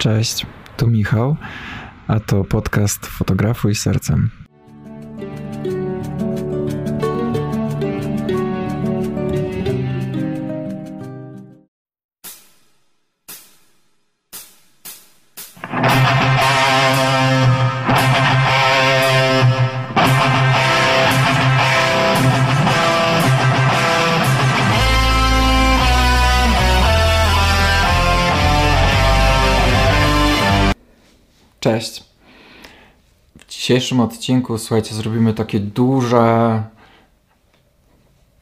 Cześć, tu Michał, a to podcast Fotografuj Sercem. Dzisiejszym odcinku, słuchajcie, zrobimy takie duże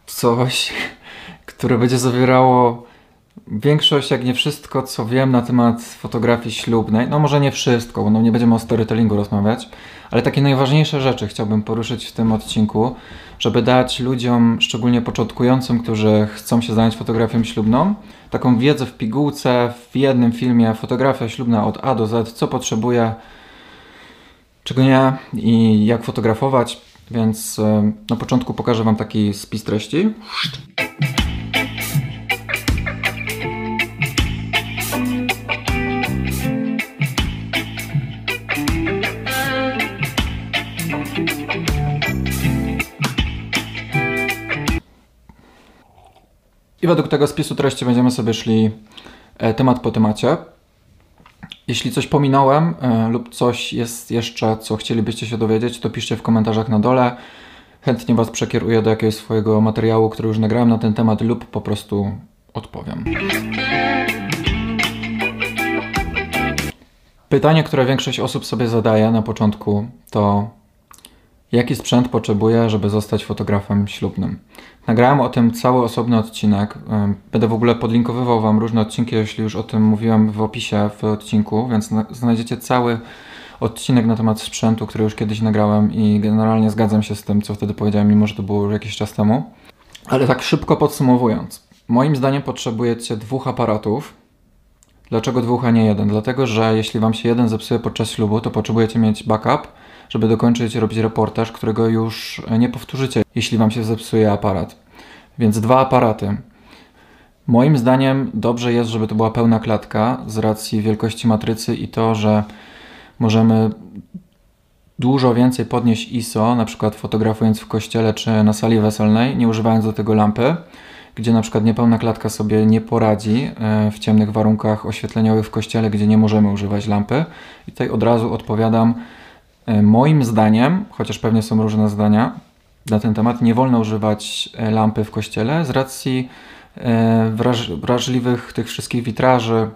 coś, które będzie zawierało większość, jak nie wszystko, co wiem na temat fotografii ślubnej. No może nie wszystko, bo no nie będziemy o storytellingu rozmawiać, ale takie najważniejsze rzeczy chciałbym poruszyć w tym odcinku, żeby dać ludziom, szczególnie początkującym, którzy chcą się zająć fotografią ślubną, taką wiedzę w pigułce, w jednym filmie, fotografia ślubna od A do Z, co potrzebuje, czego nie i jak fotografować. Więc e, na początku pokażę Wam taki spis treści. I według tego spisu treści będziemy sobie szli e, temat po temacie. Jeśli coś pominąłem e, lub coś jest jeszcze, co chcielibyście się dowiedzieć, to piszcie w komentarzach na dole. Chętnie Was przekieruję do jakiegoś swojego materiału, który już nagrałem na ten temat lub po prostu odpowiem. Pytanie, które większość osób sobie zadaje na początku to Jaki sprzęt potrzebuję, żeby zostać fotografem ślubnym? Nagrałem o tym cały osobny odcinek. Będę w ogóle podlinkowywał Wam różne odcinki, jeśli już o tym mówiłem w opisie w odcinku, więc znajdziecie cały odcinek na temat sprzętu, który już kiedyś nagrałem i generalnie zgadzam się z tym, co wtedy powiedziałem, mimo że to było już jakiś czas temu. Ale tak szybko podsumowując, moim zdaniem potrzebujecie dwóch aparatów. Dlaczego dwóch, a nie jeden? Dlatego, że jeśli Wam się jeden zepsuje podczas ślubu, to potrzebujecie mieć backup żeby dokończyć robić reportaż, którego już nie powtórzycie, jeśli Wam się zepsuje aparat. Więc dwa aparaty. Moim zdaniem dobrze jest, żeby to była pełna klatka z racji wielkości matrycy i to, że możemy dużo więcej podnieść ISO, na przykład fotografując w kościele czy na sali weselnej, nie używając do tego lampy, gdzie na przykład niepełna klatka sobie nie poradzi e, w ciemnych warunkach oświetleniowych w kościele, gdzie nie możemy używać lampy. I tutaj od razu odpowiadam, moim zdaniem, chociaż pewnie są różne zdania na ten temat, nie wolno używać e, lampy w kościele z racji e, wrażliwych tych wszystkich witraży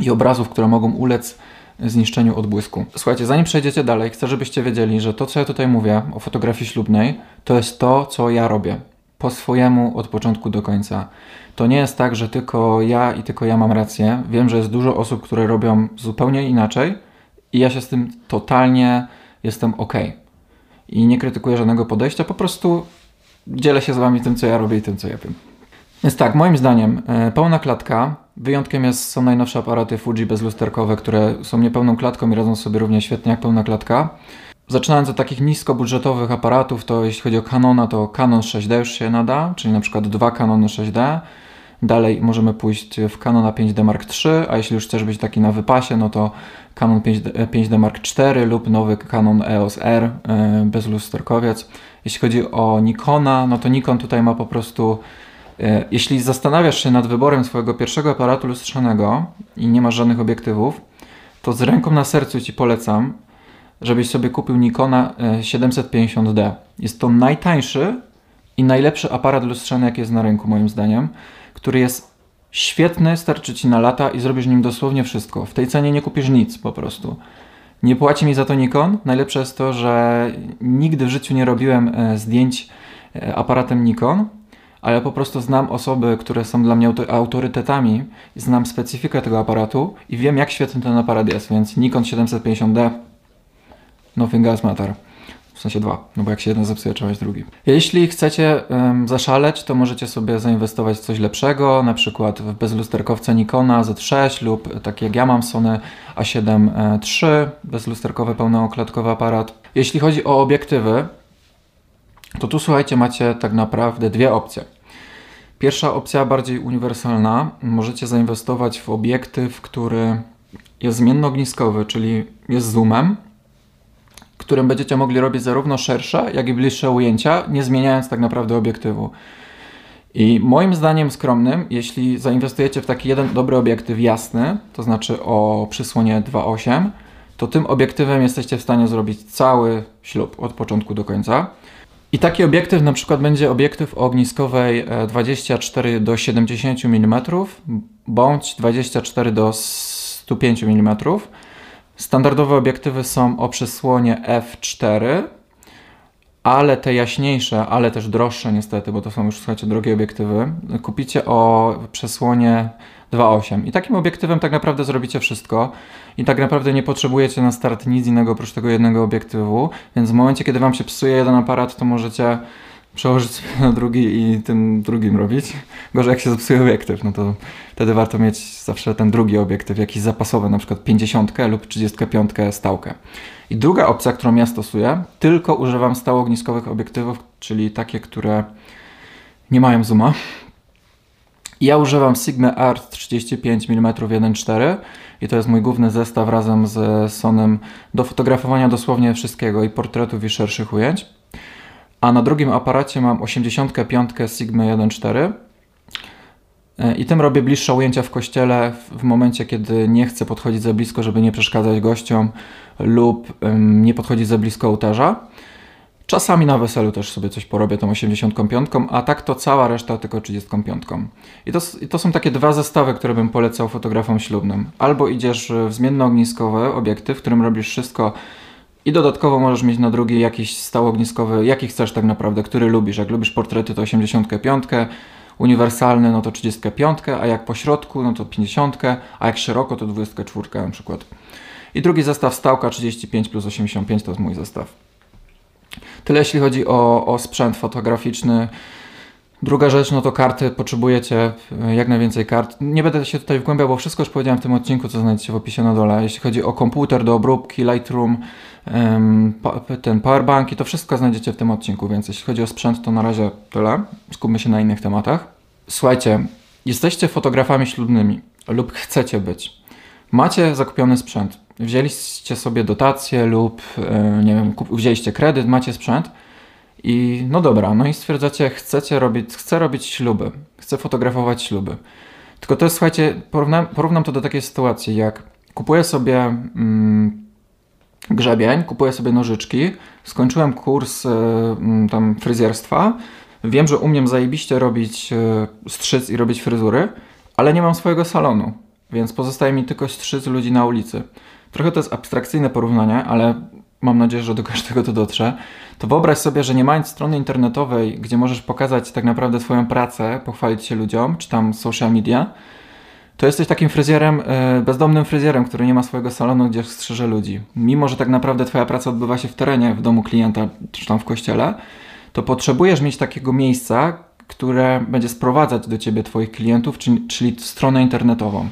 i obrazów, które mogą ulec zniszczeniu odbłysku. Słuchajcie, zanim przejdziecie dalej, chcę, żebyście wiedzieli, że to, co ja tutaj mówię o fotografii ślubnej, to jest to, co ja robię. Po swojemu od początku do końca. To nie jest tak, że tylko ja i tylko ja mam rację. Wiem, że jest dużo osób, które robią zupełnie inaczej i ja się z tym totalnie jestem ok. I nie krytykuję żadnego podejścia, po prostu dzielę się z Wami tym, co ja robię i tym, co ja wiem. Więc tak, moim zdaniem e, pełna klatka. Wyjątkiem jest, są najnowsze aparaty Fuji bezlusterkowe, które są niepełną klatką i radzą sobie równie świetnie jak pełna klatka. Zaczynając od takich niskobudżetowych aparatów, to jeśli chodzi o Canona, to Canon 6D już się nada, czyli na przykład dwa Canony 6D. Dalej możemy pójść w Canon 5D Mark III, a jeśli już chcesz być taki na wypasie, no to Canon 5D, 5D Mark IV lub nowy Canon EOS R e, bez lusterkowiec. Jeśli chodzi o Nikona, no to Nikon tutaj ma po prostu e, jeśli zastanawiasz się nad wyborem swojego pierwszego aparatu lustrzanego i nie masz żadnych obiektywów, to z ręką na sercu Ci polecam, żebyś sobie kupił Nikona 750D. E, jest to najtańszy i najlepszy aparat lustrzany, jaki jest na rynku, moim zdaniem który jest świetny, starczy ci na lata i zrobisz nim dosłownie wszystko. W tej cenie nie kupisz nic po prostu. Nie płaci mi za to Nikon. Najlepsze jest to, że nigdy w życiu nie robiłem e, zdjęć e, aparatem Nikon, ale po prostu znam osoby, które są dla mnie autorytetami, znam specyfikę tego aparatu i wiem, jak świetny ten aparat jest, więc Nikon 750D nothing else matter. W sensie dwa, no bo jak się jeden zepsuje, trzeba mieć drugi. Jeśli chcecie um, zaszaleć, to możecie sobie zainwestować w coś lepszego, na przykład w bezlusterkowce Nikona Z6 lub tak jak ja mam Sony A7 III, bezlusterkowy pełnooklatkowy aparat. Jeśli chodzi o obiektywy, to tu słuchajcie, macie tak naprawdę dwie opcje. Pierwsza opcja, bardziej uniwersalna, możecie zainwestować w obiektyw, który jest zmiennoogniskowy, czyli jest zoomem, którym będziecie mogli robić zarówno szersze, jak i bliższe ujęcia, nie zmieniając tak naprawdę obiektywu. I moim zdaniem skromnym, jeśli zainwestujecie w taki jeden dobry obiektyw jasny, to znaczy o przysłonie 2.8, to tym obiektywem jesteście w stanie zrobić cały ślub od początku do końca. I taki obiektyw na przykład będzie obiektyw o ogniskowej 24 do 70 mm bądź 24 do 105 mm. Standardowe obiektywy są o przysłonie f4, ale te jaśniejsze, ale też droższe niestety, bo to są już słuchajcie drogie obiektywy, kupicie o przesłonie 2.8. I takim obiektywem tak naprawdę zrobicie wszystko i tak naprawdę nie potrzebujecie na start nic innego oprócz tego jednego obiektywu, więc w momencie, kiedy Wam się psuje jeden aparat, to możecie przełożyć na drugi i tym drugim robić. Gorzej jak się zepsuje obiektyw, no to wtedy warto mieć zawsze ten drugi obiektyw, jakiś zapasowy, na przykład 50 lub 35 stałkę. I druga opcja, którą ja stosuję, tylko używam stałogniskowych obiektywów, czyli takie, które nie mają zooma. Ja używam Sigma Art 35 mm 1.4 i to jest mój główny zestaw razem z Sonem do fotografowania dosłownie wszystkiego i portretów i szerszych ujęć. A na drugim aparacie mam 85 Sigma 1.4 i tym robię bliższe ujęcia w kościele w momencie, kiedy nie chcę podchodzić za blisko, żeby nie przeszkadzać gościom lub nie podchodzić za blisko ołtarza. Czasami na weselu też sobie coś porobię tą 85, a tak to cała reszta tylko 35. I to, I to są takie dwa zestawy, które bym polecał fotografom ślubnym. Albo idziesz w zmiennoogniskowy obiektyw, w którym robisz wszystko i dodatkowo możesz mieć na drugi jakiś stałogniskowy, jaki chcesz tak naprawdę, który lubisz. Jak lubisz portrety to 85, uniwersalny no to 35, a jak po środku no to 50, a jak szeroko to 24 na przykład. I drugi zestaw stałka 35 plus 85 to jest mój zestaw. Tyle jeśli chodzi o, o sprzęt fotograficzny. Druga rzecz, no to karty, potrzebujecie e, jak najwięcej kart. Nie będę się tutaj wgłębiał, bo wszystko już powiedziałem w tym odcinku, co znajdziecie w opisie na dole. Jeśli chodzi o komputer do obróbki, Lightroom, ten powerbanki, to wszystko znajdziecie w tym odcinku, więc jeśli chodzi o sprzęt, to na razie tyle. Skupmy się na innych tematach. Słuchajcie, jesteście fotografami ślubnymi lub chcecie być. Macie zakupiony sprzęt wzięliście sobie dotację lub e, nie wiem, wzięliście kredyt, macie sprzęt i no dobra, no i stwierdzacie, chcecie robić, chcę robić śluby, chcę fotografować śluby. Tylko to jest, słuchajcie, porównam, porównam to do takiej sytuacji, jak kupuję sobie mm, grzebień, kupuję sobie nożyczki, skończyłem kurs y, tam fryzjerstwa, wiem, że umiem zajebiście robić y, strzyc i robić fryzury, ale nie mam swojego salonu, więc pozostaje mi tylko strzyc ludzi na ulicy trochę to jest abstrakcyjne porównanie, ale mam nadzieję, że do każdego to dotrze, to wyobraź sobie, że nie mając strony internetowej, gdzie możesz pokazać tak naprawdę swoją pracę, pochwalić się ludziom, czy tam social media, to jesteś takim fryzjerem, e, bezdomnym fryzjerem, który nie ma swojego salonu, gdzie strzeże ludzi. Mimo, że tak naprawdę twoja praca odbywa się w terenie, w domu klienta, czy tam w kościele, to potrzebujesz mieć takiego miejsca, które będzie sprowadzać do ciebie twoich klientów, czyli, czyli stronę internetową.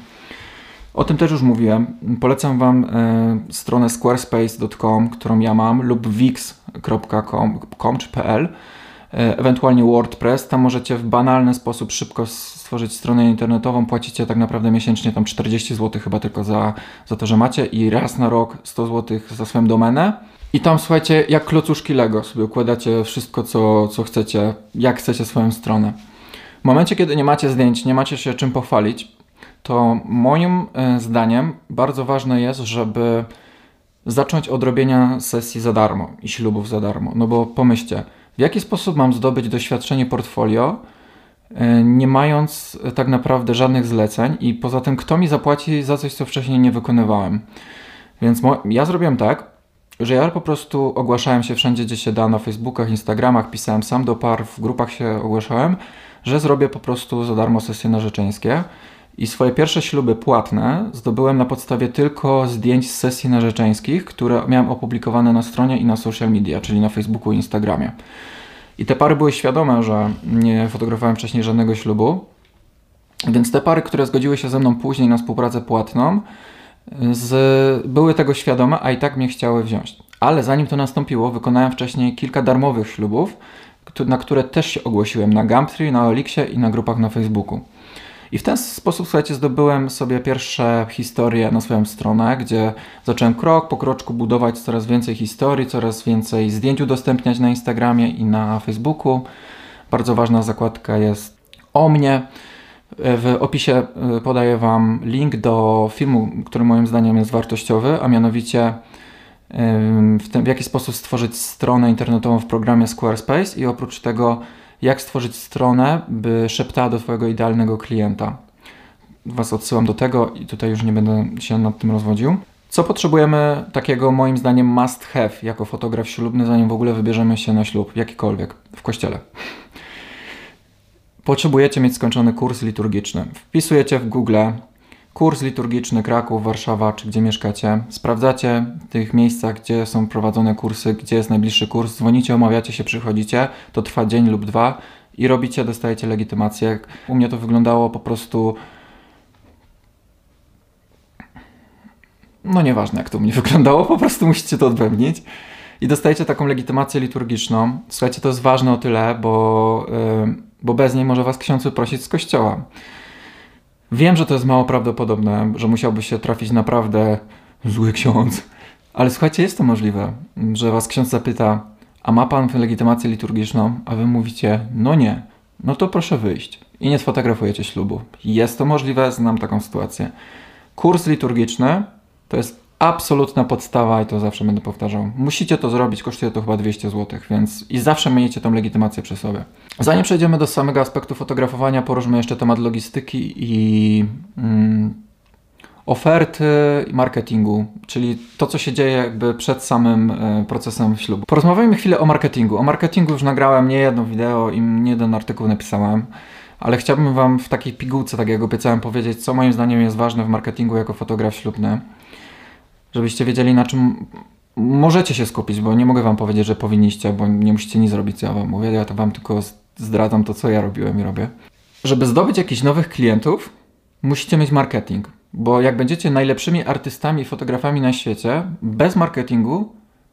O tym też już mówiłem. Polecam Wam e, stronę squarespace.com, którą ja mam, lub wix.com czy pl, e, ewentualnie WordPress. Tam możecie w banalny sposób szybko stworzyć stronę internetową. Płacicie tak naprawdę miesięcznie tam 40 zł chyba tylko za, za to, że macie i raz na rok 100 zł za swoją domenę. I tam słuchajcie, jak klocuszki Lego sobie układacie wszystko, co, co chcecie, jak chcecie swoją stronę. W momencie, kiedy nie macie zdjęć, nie macie się czym pochwalić, to moim e, zdaniem bardzo ważne jest, żeby zacząć od robienia sesji za darmo i ślubów za darmo. No bo pomyślcie, w jaki sposób mam zdobyć doświadczenie portfolio, e, nie mając e, tak naprawdę żadnych zleceń i poza tym, kto mi zapłaci za coś, co wcześniej nie wykonywałem. Więc ja zrobiłem tak, że ja po prostu ogłaszałem się wszędzie, gdzie się da, na Facebookach, Instagramach, pisałem sam do par, w grupach się ogłaszałem, że zrobię po prostu za darmo sesje narzeczeńskie. I swoje pierwsze śluby płatne zdobyłem na podstawie tylko zdjęć z sesji narzeczeńskich, które miałem opublikowane na stronie i na social media, czyli na Facebooku i Instagramie. I te pary były świadome, że nie fotografowałem wcześniej żadnego ślubu, więc te pary, które zgodziły się ze mną później na współpracę płatną, z, były tego świadome, a i tak mnie chciały wziąć. Ale zanim to nastąpiło, wykonałem wcześniej kilka darmowych ślubów, na które też się ogłosiłem na Gumtree, na Elixie i na grupach na Facebooku. I w ten sposób, słuchajcie, zdobyłem sobie pierwsze historie na swoją stronę, gdzie zacząłem krok po kroczku budować coraz więcej historii, coraz więcej zdjęć udostępniać na Instagramie i na Facebooku. Bardzo ważna zakładka jest o mnie. W opisie y, podaję Wam link do filmu, który moim zdaniem jest wartościowy, a mianowicie w, w jaki sposób stworzyć stronę internetową w programie Squarespace i oprócz tego jak stworzyć stronę, by szeptała do Twojego idealnego klienta. Was odsyłam do tego i tutaj już nie będę się nad tym rozwodził. Co potrzebujemy takiego moim zdaniem must have jako fotograf ślubny, zanim w ogóle wybierzemy się na ślub, jakikolwiek, w kościele? Potrzebujecie mieć skończony kurs liturgiczny. Wpisujecie w Google kurs liturgiczny Kraków, Warszawa, czy gdzie mieszkacie. Sprawdzacie w tych miejscach, gdzie są prowadzone kursy, gdzie jest najbliższy kurs, dzwonicie, omawiacie się, przychodzicie, to trwa dzień lub dwa i robicie, dostajecie legitymację. U mnie to wyglądało po prostu. No nieważne jak to u mnie wyglądało, po prostu musicie to odbębnić. I dostajecie taką legitymację liturgiczną. Słuchajcie, to jest ważne o tyle, bo, yy, bo bez niej może was ksiądz wyprosić z kościoła. Wiem, że to jest mało prawdopodobne, że musiałby się trafić naprawdę zły ksiądz. Ale słuchajcie, jest to możliwe, że was ksiądz zapyta, a ma pan legitymację liturgiczną, a wy mówicie, no nie, no to proszę wyjść. I nie sfotografujecie ślubu. Jest to możliwe, znam taką sytuację. Kurs liturgiczny to jest absolutna podstawa i to zawsze będę powtarzał. Musicie to zrobić, kosztuje to chyba 200 zł, więc i zawsze mieliście tą legitymację przy sobie. Zanim przejdziemy do samego aspektu fotografowania, poruszmy jeszcze temat logistyki i mm, oferty i marketingu, czyli to, co się dzieje jakby przed samym y, procesem ślubu. Porozmawiajmy chwilę o marketingu. O marketingu już nagrałem nie jedno wideo i nie jeden artykuł napisałem ale chciałbym Wam w takiej pigułce, tak jak obiecałem, powiedzieć, co moim zdaniem jest ważne w marketingu jako fotograf ślubny żebyście wiedzieli na czym możecie się skupić, bo nie mogę wam powiedzieć, że powinniście, bo nie musicie nic zrobić, co ja wam mówię, ja to wam tylko zdradzam to, co ja robiłem i robię. Żeby zdobyć jakichś nowych klientów, musicie mieć marketing, bo jak będziecie najlepszymi artystami i fotografami na świecie, bez marketingu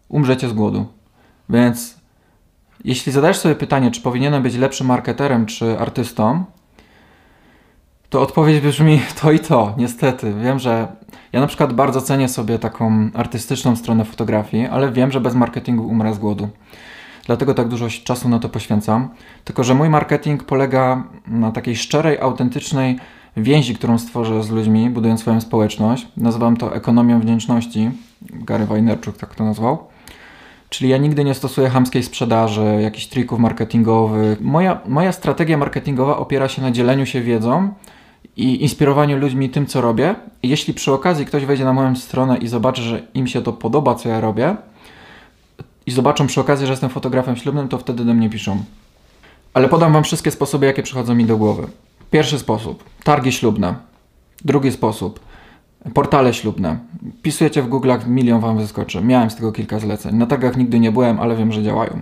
umrzecie z głodu. Więc jeśli zadajesz sobie pytanie, czy powinienem być lepszym marketerem czy artystą, to odpowiedź brzmi to i to, niestety. Wiem, że ja na przykład bardzo cenię sobie taką artystyczną stronę fotografii, ale wiem, że bez marketingu umrę z głodu. Dlatego tak dużo czasu na to poświęcam. Tylko, że mój marketing polega na takiej szczerej, autentycznej więzi, którą stworzę z ludźmi, budując swoją społeczność. Nazywam to ekonomią wdzięczności. Gary Wajnerczuk tak to nazwał. Czyli ja nigdy nie stosuję hamskiej sprzedaży, jakichś trików marketingowych. Moja, moja strategia marketingowa opiera się na dzieleniu się wiedzą i inspirowaniu ludźmi tym, co robię. Jeśli przy okazji ktoś wejdzie na moją stronę i zobaczy, że im się to podoba, co ja robię, i zobaczą przy okazji, że jestem fotografem ślubnym, to wtedy do mnie piszą. Ale podam Wam wszystkie sposoby, jakie przychodzą mi do głowy. Pierwszy sposób targi ślubne. Drugi sposób portale ślubne. Pisujecie w Google'ach, milion Wam wyskoczy. Miałem z tego kilka zleceń. Na targach nigdy nie byłem, ale wiem, że działają,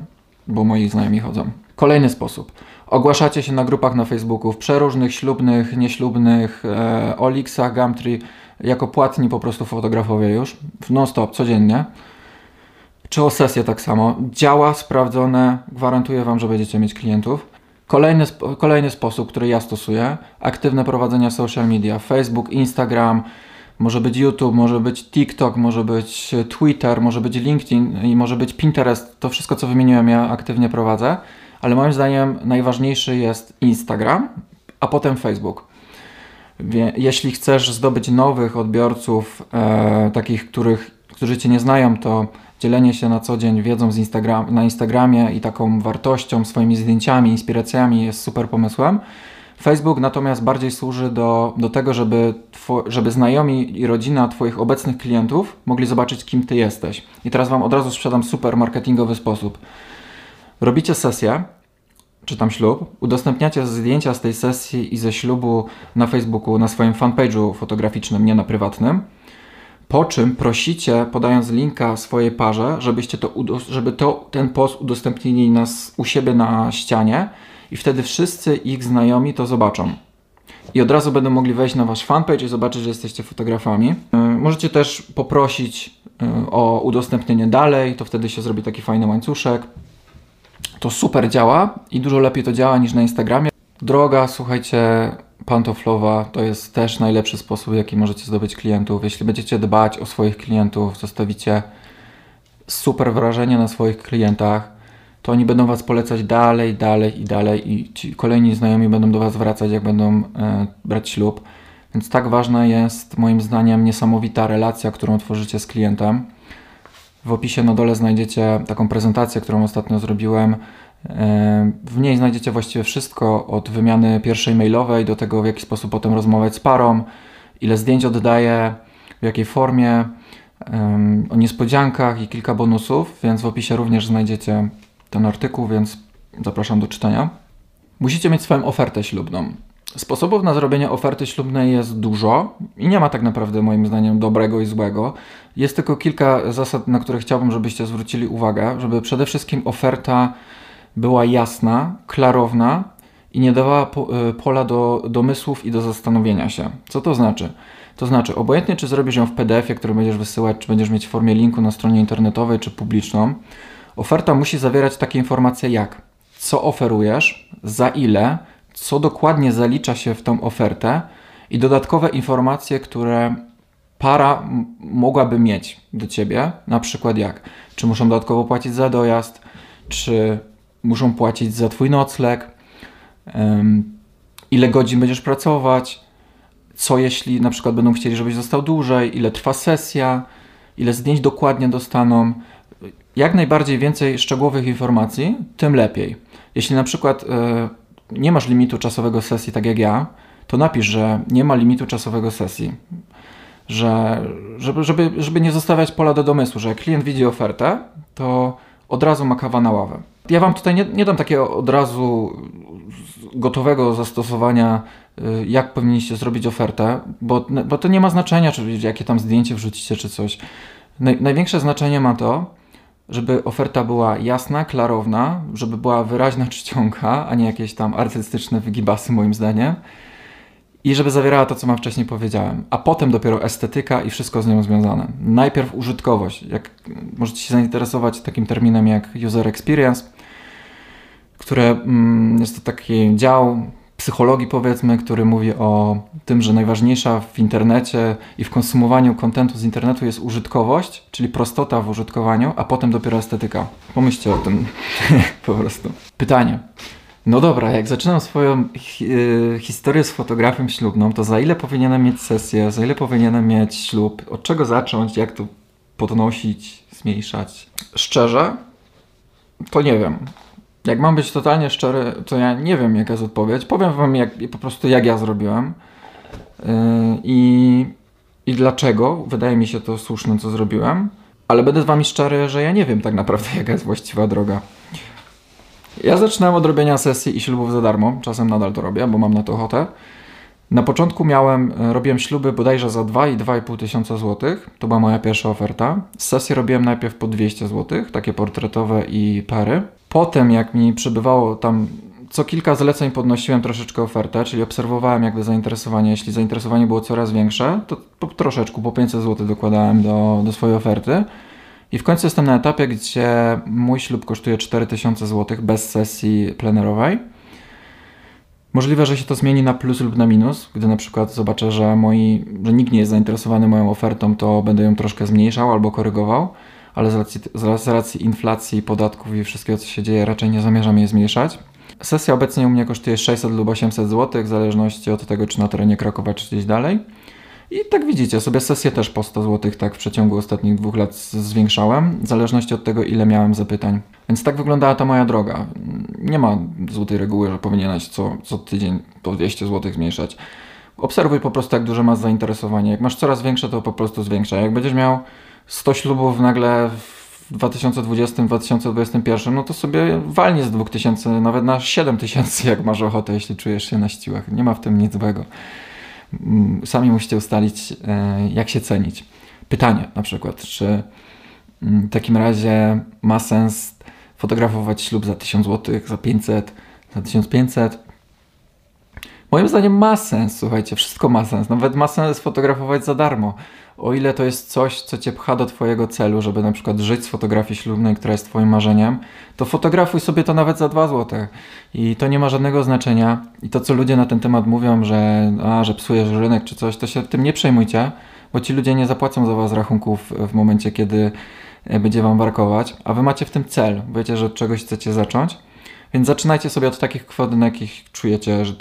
bo moi znajomi chodzą. Kolejny sposób Ogłaszacie się na grupach na Facebooku, w przeróżnych, ślubnych, nieślubnych, e, Olixach, Gumtree, jako płatni po prostu fotografowie już, non-stop, codziennie. Czy o sesję tak samo. Działa, sprawdzone, gwarantuję Wam, że będziecie mieć klientów. Kolejny, kolejny sposób, który ja stosuję, aktywne prowadzenie social media, Facebook, Instagram, może być YouTube, może być TikTok, może być Twitter, może być LinkedIn i może być Pinterest. To wszystko, co wymieniłem, ja aktywnie prowadzę ale moim zdaniem najważniejszy jest Instagram, a potem Facebook. Jeśli chcesz zdobyć nowych odbiorców, e, takich, których, którzy Cię nie znają, to dzielenie się na co dzień wiedzą z Instagram, na Instagramie i taką wartością, swoimi zdjęciami, inspiracjami jest super pomysłem. Facebook natomiast bardziej służy do, do tego, żeby, żeby znajomi i rodzina Twoich obecnych klientów mogli zobaczyć, kim Ty jesteś. I teraz Wam od razu sprzedam super marketingowy sposób. Robicie sesję, czy tam ślub, udostępniacie zdjęcia z tej sesji i ze ślubu na Facebooku, na swoim fanpage'u fotograficznym, nie na prywatnym. Po czym prosicie, podając linka swojej parze, żebyście to, żeby to, ten post udostępnili nas u siebie na ścianie i wtedy wszyscy ich znajomi to zobaczą. I od razu będą mogli wejść na wasz fanpage i zobaczyć, że jesteście fotografami. E, możecie też poprosić e, o udostępnienie dalej, to wtedy się zrobi taki fajny łańcuszek to super działa i dużo lepiej to działa niż na Instagramie. Droga, słuchajcie, pantoflowa to jest też najlepszy sposób, jaki możecie zdobyć klientów. Jeśli będziecie dbać o swoich klientów, zostawicie super wrażenie na swoich klientach, to oni będą Was polecać dalej, dalej i dalej i ci kolejni znajomi będą do Was wracać, jak będą e, brać ślub. Więc tak ważna jest moim zdaniem niesamowita relacja, którą tworzycie z klientem. W opisie na dole znajdziecie taką prezentację, którą ostatnio zrobiłem. E, w niej znajdziecie właściwie wszystko od wymiany pierwszej mailowej do tego, w jaki sposób potem rozmawiać z parą, ile zdjęć oddaję, w jakiej formie, o niespodziankach i kilka bonusów, więc w opisie również znajdziecie ten artykuł, więc zapraszam do czytania. Musicie mieć swoją ofertę ślubną. Sposobów na zrobienie oferty ślubnej jest dużo i nie ma tak naprawdę moim zdaniem dobrego i złego. Jest tylko kilka zasad, na które chciałbym, żebyście zwrócili uwagę, żeby przede wszystkim oferta była jasna, klarowna i nie dawała y, pola do domysłów i do zastanowienia się. Co to znaczy? To znaczy, obojętnie czy zrobisz ją w PDF-ie, który będziesz wysyłać, czy będziesz mieć w formie linku na stronie internetowej, czy publiczną, oferta musi zawierać takie informacje jak co oferujesz, za ile, co dokładnie zalicza się w tą ofertę i dodatkowe informacje, które para mogłaby mieć do ciebie, na przykład jak, czy muszą dodatkowo płacić za dojazd, czy muszą płacić za twój nocleg, ile godzin będziesz pracować, co jeśli na przykład będą chcieli, żebyś został dłużej, ile trwa sesja, ile zdjęć dokładnie dostaną. Jak najbardziej więcej szczegółowych informacji, tym lepiej. Jeśli na przykład e, nie masz limitu czasowego sesji, tak jak ja, to napisz, że nie ma limitu czasowego sesji. Że, żeby, żeby, żeby nie zostawiać pola do domysłu, że jak klient widzi ofertę, to od razu ma kawa na ławę. Ja Wam tutaj nie, nie dam takiego od razu gotowego zastosowania, y, jak powinniście zrobić ofertę, bo, bo to nie ma znaczenia, czy jakie tam zdjęcie wrzucicie, czy coś. Naj, największe znaczenie ma to, żeby oferta była jasna, klarowna, żeby była wyraźna czcionka, a nie jakieś tam artystyczne wygibasy moim zdaniem. I żeby zawierała to, co mam wcześniej powiedziałem, a potem dopiero estetyka i wszystko z nią związane. Najpierw użytkowość. Jak możecie się zainteresować takim terminem jak user experience, które mm, jest to taki dział psychologii, powiedzmy, który mówi o tym, że najważniejsza w internecie i w konsumowaniu kontentu z internetu jest użytkowość, czyli prostota w użytkowaniu, a potem dopiero estetyka. Pomyślcie o tym po prostu. Pytanie. No dobra, jak zaczynam swoją y, historię z fotografem ślubną, to za ile powinienem mieć sesję, za ile powinienem mieć ślub, od czego zacząć, jak to podnosić, zmniejszać? Szczerze, to nie wiem. Jak mam być totalnie szczery, to ja nie wiem, jaka jest odpowiedź. Powiem wam jak, po prostu, jak ja zrobiłem yy, i, i dlaczego. Wydaje mi się to słuszne, co zrobiłem. Ale będę z wami szczery, że ja nie wiem tak naprawdę, jaka jest właściwa droga. Ja zaczynałem od robienia sesji i ślubów za darmo. Czasem nadal to robię, bo mam na to ochotę. Na początku miałem, e, robiłem śluby bodajże za 2 i 2,5 tysiąca złotych. To była moja pierwsza oferta. Z sesji robiłem najpierw po 200 złotych, takie portretowe i pary. Potem, jak mi przybywało tam co kilka zleceń podnosiłem troszeczkę ofertę, czyli obserwowałem jakby zainteresowanie. Jeśli zainteresowanie było coraz większe, to po troszeczkę, po 500 zł dokładałem do, do swojej oferty. I w końcu jestem na etapie, gdzie mój ślub kosztuje 4000 zł bez sesji plenerowej. Możliwe, że się to zmieni na plus lub na minus. Gdy na przykład zobaczę, że, moi, że nikt nie jest zainteresowany moją ofertą, to będę ją troszkę zmniejszał albo korygował, ale z racji, z racji inflacji, podatków i wszystkiego, co się dzieje, raczej nie zamierzam jej zmniejszać. Sesja obecnie u mnie kosztuje 600 lub 800 zł, w zależności od tego, czy na terenie Krakowa, czy gdzieś dalej. I tak widzicie, sobie sesję też po 100 zł tak w przeciągu ostatnich dwóch lat zwiększałem, w zależności od tego, ile miałem zapytań. Więc tak wyglądała ta moja droga. Nie ma złotej reguły, że powinieneś co, co tydzień po 200 zł zmniejszać. Obserwuj po prostu, jak duże masz zainteresowanie. Jak masz coraz większe, to po prostu zwiększaj. Jak będziesz miał 100 ślubów nagle w 2020-2021, no to sobie walnie z 2000, nawet na 7000, jak masz ochotę, jeśli czujesz się na siłach. Nie ma w tym nic złego. Mm, sami musicie ustalić, e, jak się cenić. Pytanie na przykład, czy mm, w takim razie ma sens fotografować ślub za 1000 zł, za 500, za 1500? Moim zdaniem ma sens, słuchajcie, wszystko ma sens. Nawet ma sens fotografować za darmo. O ile to jest coś, co cię pcha do twojego celu, żeby na przykład żyć z fotografii ślubnej, która jest twoim marzeniem, to fotografuj sobie to nawet za 2 zł. I to nie ma żadnego znaczenia. I to, co ludzie na ten temat mówią, że, a, że psujesz rynek czy coś, to się tym nie przejmujcie, bo ci ludzie nie zapłacą za was rachunków w momencie, kiedy e, będzie wam warkować, a wy macie w tym cel. Wiecie, że od czegoś chcecie zacząć więc zaczynajcie sobie od takich kwot, na jakich czujecie, że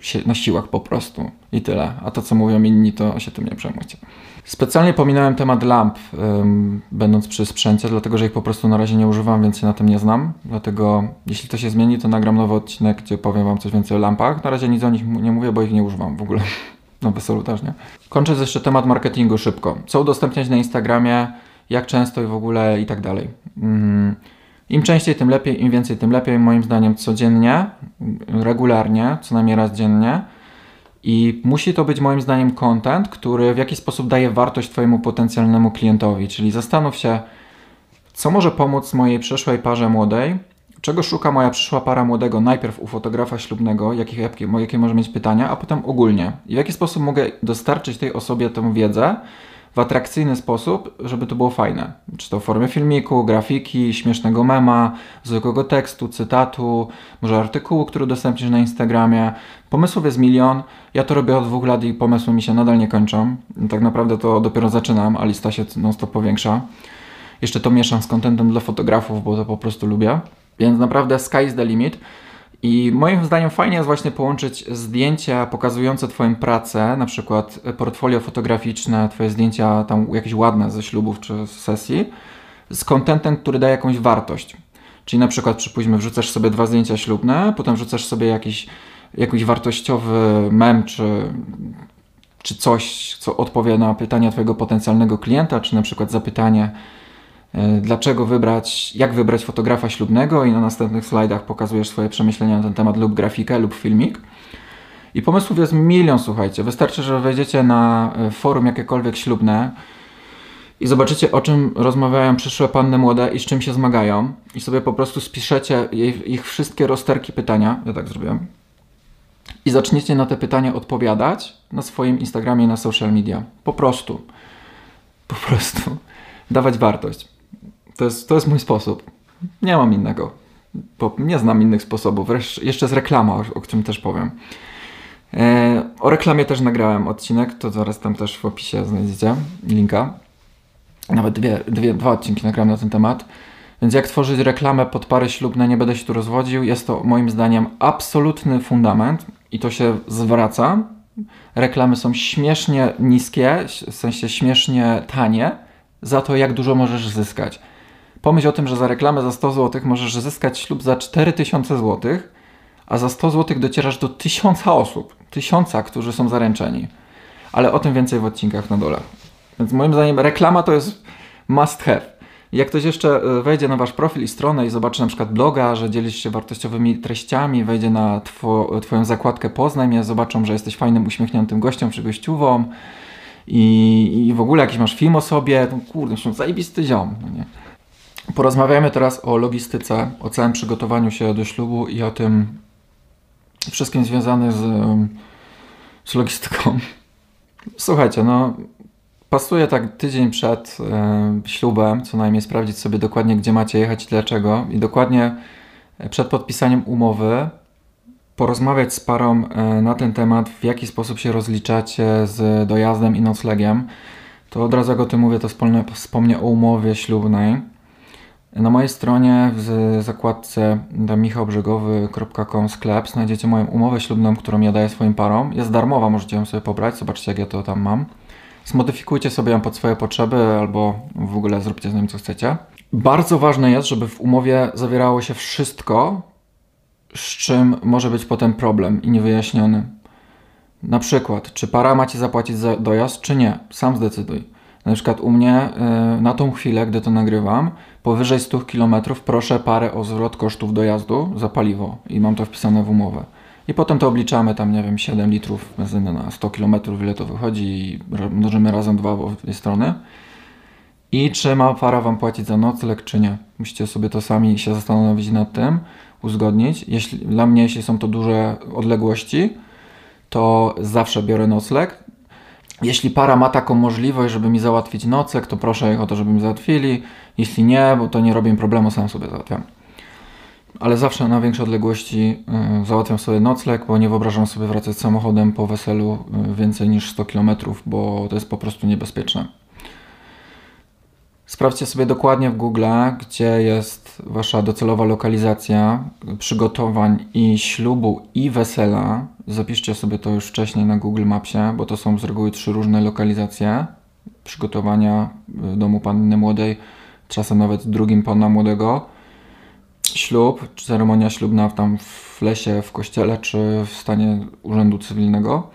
się, na siłach po prostu i tyle. A to, co mówią inni, to się tym nie przejmujcie. Specjalnie pominąłem temat lamp, ym, będąc przy sprzęcie, dlatego że ich po prostu na razie nie używam, więc się na tym nie znam. Dlatego jeśli to się zmieni, to nagram nowy odcinek, gdzie powiem Wam coś więcej o lampach. Na razie nic o nich nie mówię, bo ich nie używam w ogóle. No weselu też? Kończę jeszcze temat marketingu szybko. Co udostępniać na Instagramie, jak często i w ogóle i tak dalej. Mm. Im częściej, tym lepiej, im więcej, tym lepiej. Moim zdaniem codziennie, regularnie, co najmniej raz dziennie. I musi to być moim zdaniem content, który w jakiś sposób daje wartość Twojemu potencjalnemu klientowi. Czyli zastanów się, co może pomóc mojej przyszłej parze młodej, czego szuka moja przyszła para młodego najpierw u fotografa ślubnego, jakie, jakie, jakie może mieć pytania, a potem ogólnie. I w jaki sposób mogę dostarczyć tej osobie tę wiedzę, w atrakcyjny sposób, żeby to było fajne. Czy to w formie filmiku, grafiki, śmiesznego mema, zwykłego tekstu, cytatu, może artykułu, który udostępnisz na Instagramie. Pomysłów jest milion. Ja to robię od dwóch lat i pomysły mi się nadal nie kończą. Tak naprawdę to dopiero zaczynam, a lista się non stop powiększa. Jeszcze to mieszam z kontentem dla fotografów, bo to po prostu lubię. Więc naprawdę sky is the limit. I moim zdaniem fajnie jest właśnie połączyć zdjęcia pokazujące Twoją pracę, na przykład portfolio fotograficzne, Twoje zdjęcia tam jakieś ładne ze ślubów czy z sesji, z kontentem, który daje jakąś wartość. Czyli na przykład przypuśćmy, wrzucasz sobie dwa zdjęcia ślubne, potem wrzucasz sobie jakiś, jakiś wartościowy mem czy, czy coś, co odpowie na pytania Twojego potencjalnego klienta, czy na przykład zapytanie, E, dlaczego wybrać, jak wybrać fotografa ślubnego i na następnych slajdach pokazujesz swoje przemyślenia na ten temat lub grafikę lub filmik. I pomysłów jest milion, słuchajcie. Wystarczy, że wejdziecie na e, forum jakiekolwiek ślubne i zobaczycie, o czym rozmawiają przyszłe panny młode i z czym się zmagają i sobie po prostu spiszecie ich wszystkie rozterki pytania, ja tak zrobiłem, i zaczniecie na te pytania odpowiadać na swoim Instagramie i na social media. Po prostu. Po prostu. Dawać wartość. To jest, to jest mój sposób. Nie mam innego. Bo nie znam innych sposobów. Jeszcze z reklama, o, którym też powiem. E, o reklamie też nagrałem odcinek, to zaraz tam też w opisie znajdziecie linka. Nawet dwie, dwie, dwa odcinki nagrałem na ten temat. Więc jak tworzyć reklamę pod pary ślubne, nie będę się tu rozwodził. Jest to moim zdaniem absolutny fundament i to się zwraca. Reklamy są śmiesznie niskie, w sensie śmiesznie tanie, za to jak dużo możesz zyskać. Pomyśl o tym, że za reklamę za 100 zł możesz zyskać ślub za 4000 zł, a za 100 zł docierasz do 1000 osób. Tysiąca, którzy są zaręczeni. Ale o tym więcej w odcinkach na dole. Więc moim zdaniem reklama to jest must have. Jak ktoś jeszcze e, wejdzie na wasz profil i stronę i zobaczy na przykład bloga, że dzielisz się wartościowymi treściami, wejdzie na two, twoją zakładkę Poznaj mnie, zobaczą, że jesteś fajnym, uśmiechniętym gościem czy gościuwą i, i w ogóle jakiś masz film o sobie, to kurde, zajebisty ziom. No nie? Porozmawiamy teraz o logistyce, o całym przygotowaniu się do ślubu i o tym wszystkim związanym z, z logistyką. Słuchajcie, no pasuje tak tydzień przed e, ślubem, co najmniej sprawdzić sobie dokładnie, gdzie macie jechać i dlaczego. I dokładnie przed podpisaniem umowy porozmawiać z parą e, na ten temat, w jaki sposób się rozliczacie z dojazdem i noclegiem. To od razu jak o tym mówię, to wspomnę o umowie ślubnej. Na mojej stronie w zakładce michałbrzegowy.com sklep znajdziecie moją umowę ślubną, którą ja daję swoim parom. Jest darmowa, możecie ją sobie pobrać, zobaczcie jak ja to tam mam. Zmodyfikujcie sobie ją pod swoje potrzeby albo w ogóle zróbcie z nim co chcecie. Bardzo ważne jest, żeby w umowie zawierało się wszystko, z czym może być potem problem i niewyjaśniony. Na przykład, czy para macie zapłacić za dojazd, czy nie. Sam zdecyduj. Na przykład u mnie y, na tą chwilę, gdy to nagrywam, powyżej 100 km proszę parę o zwrot kosztów dojazdu za paliwo i mam to wpisane w umowę. I potem to obliczamy tam, nie wiem, 7 litrów benzyny na 100 km, ile to wychodzi i mnożymy razem dwa w obie strony. I czy ma para Wam płacić za nocleg, czy nie. Musicie sobie to sami się zastanowić nad tym, uzgodnić. Jeśli, dla mnie, jeśli są to duże odległości, to zawsze biorę nocleg. Jeśli para ma taką możliwość, żeby mi załatwić nocleg, to proszę ich o to, żeby mi załatwili. Jeśli nie, bo to nie robię problemu, sam sobie załatwiam. Ale zawsze na większe odległości y, załatwiam sobie nocleg, bo nie wyobrażam sobie wracać samochodem po weselu y, więcej niż 100 km, bo to jest po prostu niebezpieczne. Sprawdźcie sobie dokładnie w Google, gdzie jest Wasza docelowa lokalizacja przygotowań i ślubu i wesela. Zapiszcie sobie to już wcześniej na Google Mapsie, bo to są z reguły trzy różne lokalizacje przygotowania domu panny młodej, czasem nawet drugim pana młodego. Ślub, ceremonia ślubna tam w lesie, w kościele, czy w stanie urzędu cywilnego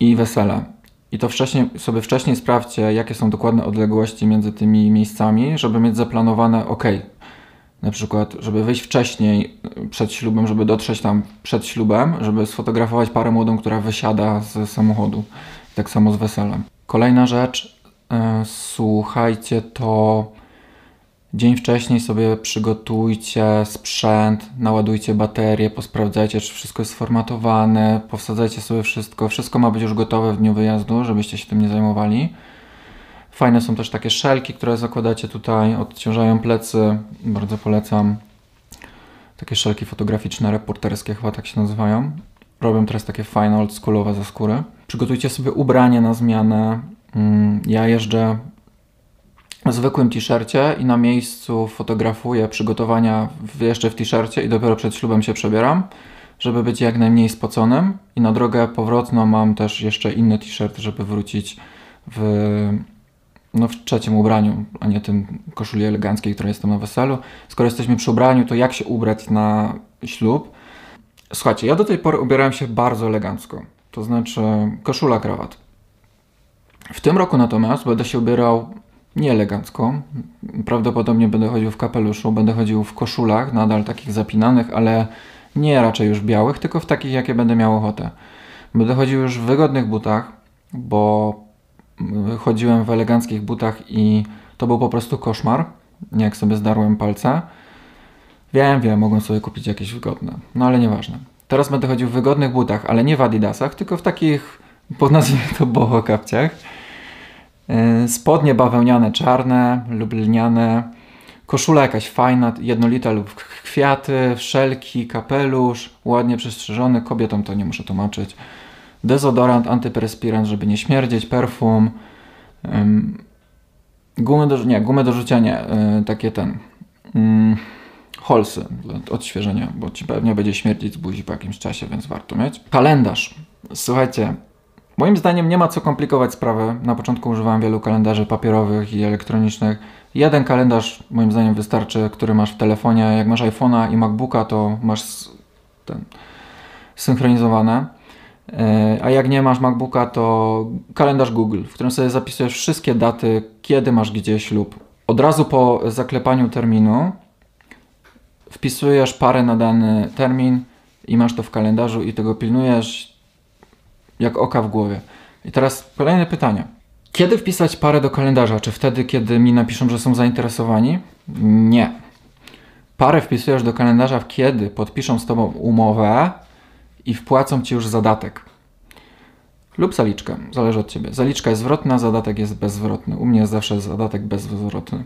i wesele. I to wcześniej, sobie wcześniej sprawdźcie, jakie są dokładne odległości między tymi miejscami, żeby mieć zaplanowane, ok, na przykład, żeby wyjść wcześniej przed ślubem, żeby dotrzeć tam przed ślubem, żeby sfotografować parę młodą, która wysiada z samochodu. Tak samo z weselem. Kolejna rzecz, yy, słuchajcie, to Dzień wcześniej sobie przygotujcie sprzęt, naładujcie baterie, posprawdzajcie, czy wszystko jest sformatowane, powsadzajcie sobie wszystko. Wszystko ma być już gotowe w dniu wyjazdu, żebyście się tym nie zajmowali. Fajne są też takie szelki, które zakładacie tutaj, odciążają plecy, bardzo polecam. Takie szelki fotograficzne, reporterskie chyba tak się nazywają. Robią teraz takie fajne, oldschoolowe ze skóry. Przygotujcie sobie ubranie na zmianę. Mm, ja jeżdżę zwykłym t-shircie i na miejscu fotografuję przygotowania jeszcze w t-shircie i dopiero przed ślubem się przebieram, żeby być jak najmniej spoconym. I na drogę powrotną mam też jeszcze inny t-shirt, żeby wrócić w, no, w trzecim ubraniu, a nie tym koszuli eleganckiej, która jestem na weselu. Skoro jesteśmy przy ubraniu, to jak się ubrać na ślub? Słuchajcie, ja do tej pory ubierałem się bardzo elegancko. To znaczy koszula, krawat. W tym roku natomiast będę się ubierał nie elegancko. Prawdopodobnie będę chodził w kapeluszu, będę chodził w koszulach, nadal takich zapinanych, ale nie raczej już białych, tylko w takich, jakie będę miał ochotę. Będę chodził już w wygodnych butach, bo chodziłem w eleganckich butach i to był po prostu koszmar, jak sobie zdarłem palce. Wiem, wiem, mogłem sobie kupić jakieś wygodne, no ale nieważne. Teraz będę chodził w wygodnych butach, ale nie w adidasach, tylko w takich, po nazwijmy to boho kapciach E, spodnie bawełniane czarne lub lniane, koszula jakaś fajna, jednolita lub kwiaty, wszelki, kapelusz, ładnie przystrzyżony, kobietom to nie muszę tłumaczyć. Dezodorant, antyperspirant, żeby nie śmierdzieć, perfum, gumy do, nie, gumy do rzucenia, e, takie ten, um, holsy, odświeżenia, bo ci pewnie będzie śmierdzić z buzi po jakimś czasie, więc warto mieć. Kalendarz. Słuchajcie, Moim zdaniem nie ma co komplikować sprawy. Na początku używałem wielu kalendarzy papierowych i elektronicznych. Jeden kalendarz moim zdaniem wystarczy, który masz w telefonie. Jak masz iPhone'a i MacBooka, to masz ten synchronizowane. E, a jak nie masz MacBooka, to kalendarz Google, w którym sobie zapisujesz wszystkie daty, kiedy masz gdzie ślub. Od razu po zaklepaniu terminu wpisujesz parę na dany termin i masz to w kalendarzu i tego pilnujesz jak oka w głowie. I teraz kolejne pytanie. Kiedy wpisać parę do kalendarza? Czy wtedy, kiedy mi napiszą, że są zainteresowani? Nie. Parę wpisujesz do kalendarza, kiedy podpiszą z Tobą umowę i wpłacą Ci już zadatek. Lub zaliczkę, zależy od Ciebie. Zaliczka jest zwrotna, zadatek jest bezzwrotny. U mnie jest zawsze zadatek bezzwrotny.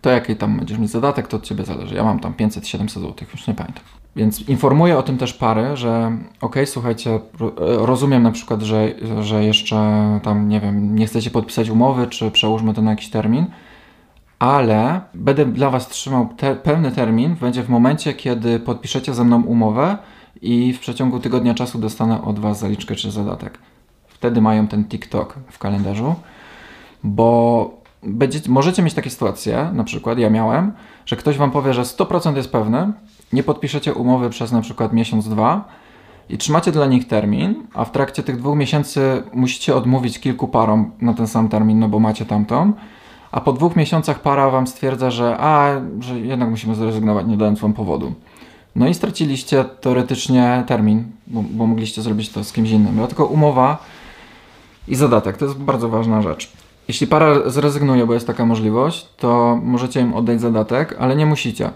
To jaki tam będziesz mieć zadatek, to od Ciebie zależy. Ja mam tam 500-700 zł, już nie pamiętam. Więc informuję o tym też pary, że ok, słuchajcie, rozumiem na przykład, że, że jeszcze tam, nie wiem, nie chcecie podpisać umowy, czy przełóżmy to na jakiś termin, ale będę dla Was trzymał te, pełny termin, będzie w momencie, kiedy podpiszecie ze mną umowę i w przeciągu tygodnia czasu dostanę od Was zaliczkę czy zadatek. Wtedy mają ten TikTok w kalendarzu, bo będziecie, możecie mieć takie sytuacje, na przykład ja miałem, że ktoś Wam powie, że 100% jest pewny, nie podpiszecie umowy przez na przykład miesiąc, dwa i trzymacie dla nich termin, a w trakcie tych dwóch miesięcy musicie odmówić kilku parom na ten sam termin, no bo macie tamtą, a po dwóch miesiącach para wam stwierdza, że a, że jednak musimy zrezygnować, nie dając wam powodu. No i straciliście teoretycznie termin, bo, bo mogliście zrobić to z kimś innym. Dlatego umowa i zadatek to jest bardzo ważna rzecz. Jeśli para zrezygnuje, bo jest taka możliwość, to możecie im oddać zadatek, ale nie musicie.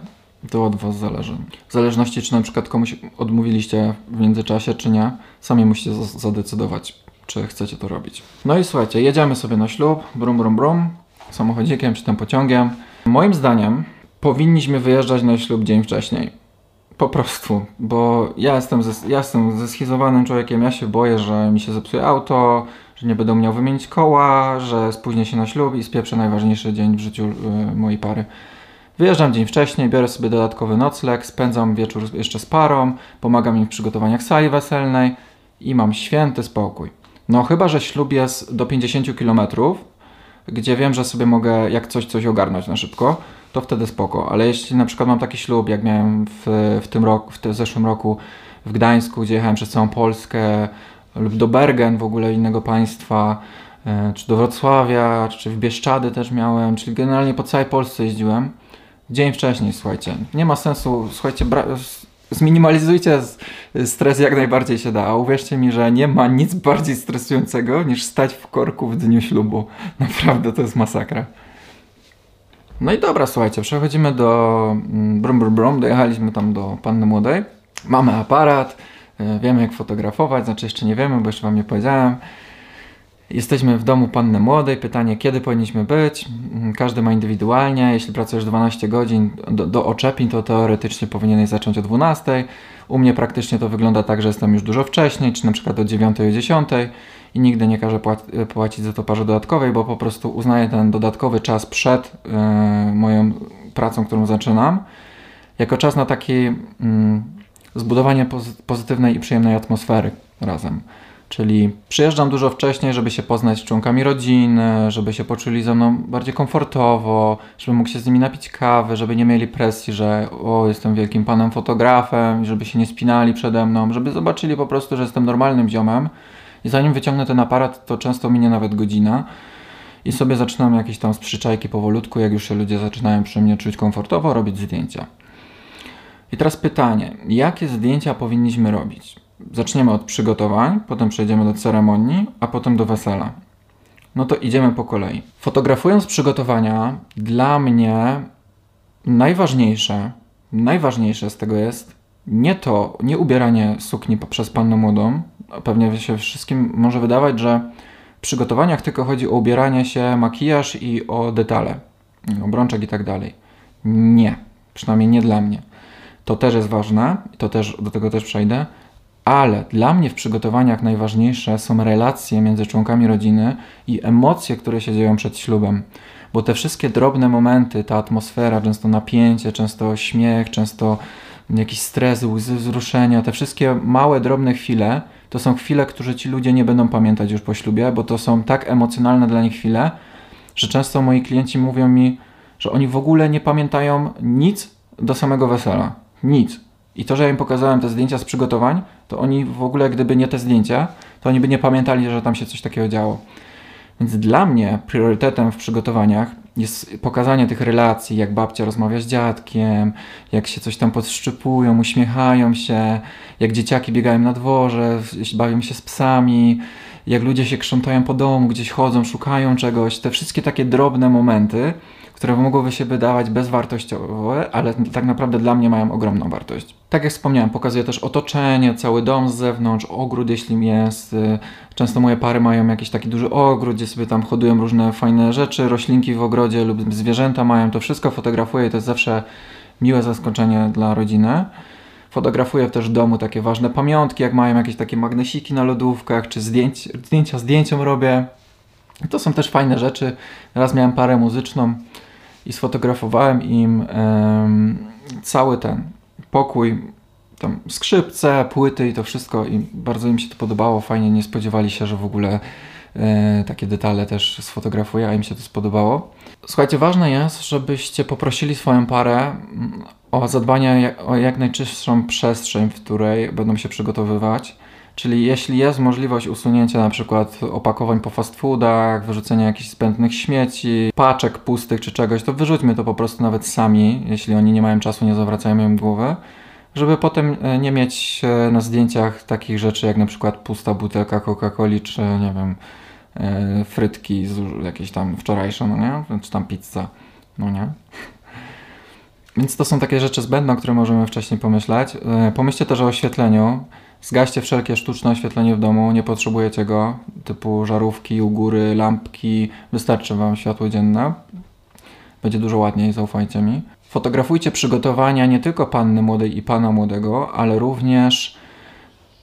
To od Was zależy. W zależności, czy na przykład komuś odmówiliście w międzyczasie, czy nie, sami musicie zadecydować, czy chcecie to robić. No i słuchajcie, jedziemy sobie na ślub, brum, brum, brum, samochodzikiem czy tym pociągiem. Moim zdaniem powinniśmy wyjeżdżać na ślub dzień wcześniej. Po prostu, bo ja jestem, ze, ja jestem zeschizowanym człowiekiem, ja się boję, że mi się zepsuje auto, że nie będę miał wymienić koła, że spóźnię się na ślub i spieprzę najważniejszy dzień w życiu y, mojej pary. Wyjeżdżam dzień wcześniej, biorę sobie dodatkowy nocleg, spędzam wieczór jeszcze z parą, pomagam im w przygotowaniach sali weselnej i mam święty spokój. No chyba, że ślub jest do 50 km, gdzie wiem, że sobie mogę jak coś, coś ogarnąć na szybko, to wtedy spoko. Ale jeśli na przykład mam taki ślub, jak miałem w, w tym roku, w, tym, zeszłym roku w Gdańsku, gdzie jechałem przez całą Polskę, lub do Bergen, w ogóle innego państwa, e, czy do Wrocławia, czy w Bieszczady też miałem, czyli generalnie po całej Polsce jeździłem. Dzień wcześniej, słuchajcie. Nie ma sensu, słuchajcie, zminimalizujcie stres jak najbardziej się da. A uwierzcie mi, że nie ma nic bardziej stresującego niż stać w korku w dniu ślubu. Naprawdę to jest masakra. No i dobra, słuchajcie, przechodzimy do mm, Brum Brum Brum. Dojechaliśmy tam do Panny Młodej. Mamy aparat, e, wiemy jak fotografować, znaczy jeszcze nie wiemy, bo jeszcze Wam nie powiedziałem. Jesteśmy w domu panny młodej. Pytanie, kiedy powinniśmy być? Mm, każdy ma indywidualnie. Jeśli pracujesz 12 godzin do, do oczepień, to teoretycznie powinieneś zacząć o 12. U mnie praktycznie to wygląda tak, że jestem już dużo wcześniej, czy na przykład o 9 o 10 i nigdy nie każę płacić za to parze dodatkowej, bo po prostu uznaję ten dodatkowy czas przed yy, moją pracą, którą zaczynam, jako czas na takie yy, zbudowanie pozytywnej i przyjemnej atmosfery razem. Czyli przyjeżdżam dużo wcześniej, żeby się poznać z członkami rodziny, żeby się poczuli ze mną bardziej komfortowo, żeby mógł się z nimi napić kawy, żeby nie mieli presji, że o, jestem wielkim panem fotografem, żeby się nie spinali przede mną, żeby zobaczyli po prostu, że jestem normalnym ziomem. I zanim wyciągnę ten aparat, to często minie nawet godzina i sobie zaczynam jakieś tam sprzyczajki powolutku, jak już się ludzie zaczynają przy mnie czuć komfortowo, robić zdjęcia. I teraz pytanie, jakie zdjęcia powinniśmy robić? Zaczniemy od przygotowań, potem przejdziemy do ceremonii, a potem do wesela. No to idziemy po kolei. Fotografując przygotowania, dla mnie najważniejsze, najważniejsze z tego jest nie to, nie ubieranie sukni przez pannę młodą. Pewnie się wszystkim może wydawać, że w przygotowaniach tylko chodzi o ubieranie się, makijaż i o detale, obrączek i tak dalej. Nie, przynajmniej nie dla mnie. To też jest ważne, to też, do tego też przejdę, ale dla mnie w przygotowaniach najważniejsze są relacje między członkami rodziny i emocje, które się dzieją przed ślubem. Bo te wszystkie drobne momenty, ta atmosfera, często napięcie, często śmiech, często jakiś stres, łzy wzruszenia, te wszystkie małe, drobne chwile, to są chwile, które ci ludzie nie będą pamiętać już po ślubie, bo to są tak emocjonalne dla nich chwile, że często moi klienci mówią mi, że oni w ogóle nie pamiętają nic do samego wesela. Nic. I to, że ja im pokazałem te zdjęcia z przygotowań, to oni w ogóle, gdyby nie te zdjęcia, to oni by nie pamiętali, że tam się coś takiego działo. Więc dla mnie priorytetem w przygotowaniach jest pokazanie tych relacji, jak babcia rozmawia z dziadkiem, jak się coś tam podszczypują, uśmiechają się, jak dzieciaki biegają na dworze, bawią się z psami, jak ludzie się krzątają po domu, gdzieś chodzą, szukają czegoś. Te wszystkie takie drobne momenty, które mogłyby się wydawać bezwartościowe, ale tak naprawdę dla mnie mają ogromną wartość. Tak jak wspomniałem, pokazuję też otoczenie, cały dom z zewnątrz, ogród jeśli jest. Y, często moje pary mają jakiś taki duży ogród, gdzie sobie tam hodują różne fajne rzeczy, roślinki w ogrodzie lub zwierzęta mają. To wszystko fotografuję i to jest zawsze miłe zaskoczenie dla rodziny. Fotografuję też w domu takie ważne pamiątki, jak mają jakieś takie magnesiki na lodówkach, czy zdjęć, zdjęcia zdjęciom robię. To są też fajne rzeczy. Raz miałem parę muzyczną, i sfotografowałem im cały ten pokój, tam skrzypce, płyty i to wszystko i bardzo im się to podobało, fajnie, nie spodziewali się, że w ogóle e, takie detale też sfotografuję, a im się to spodobało. Słuchajcie, ważne jest, żebyście poprosili swoją parę mm, o zadbanie o jak najczystszą przestrzeń, w której będą się przygotowywać Czyli jeśli jest możliwość usunięcia na przykład opakowań po fast foodach, wyrzucenia jakichś spędnych śmieci, paczek pustych czy czegoś, to wyrzućmy to po prostu nawet sami, jeśli oni nie mają czasu, nie zawracajmy im głowy, żeby potem e, nie mieć e, na zdjęciach takich rzeczy jak na przykład pusta butelka Coca-Coli czy nie wiem, e, frytki z jakieś tam wczorajsze, no nie? Czy tam pizza, no nie? Więc to są takie rzeczy zbędne, o których możemy wcześniej pomyśleć. Pomyślcie też o oświetleniu. Zgaście wszelkie sztuczne oświetlenie w domu, nie potrzebujecie go, typu żarówki u góry, lampki, wystarczy Wam światło dzienne. Będzie dużo ładniej, zaufajcie mi. Fotografujcie przygotowania nie tylko panny młodej i pana młodego, ale również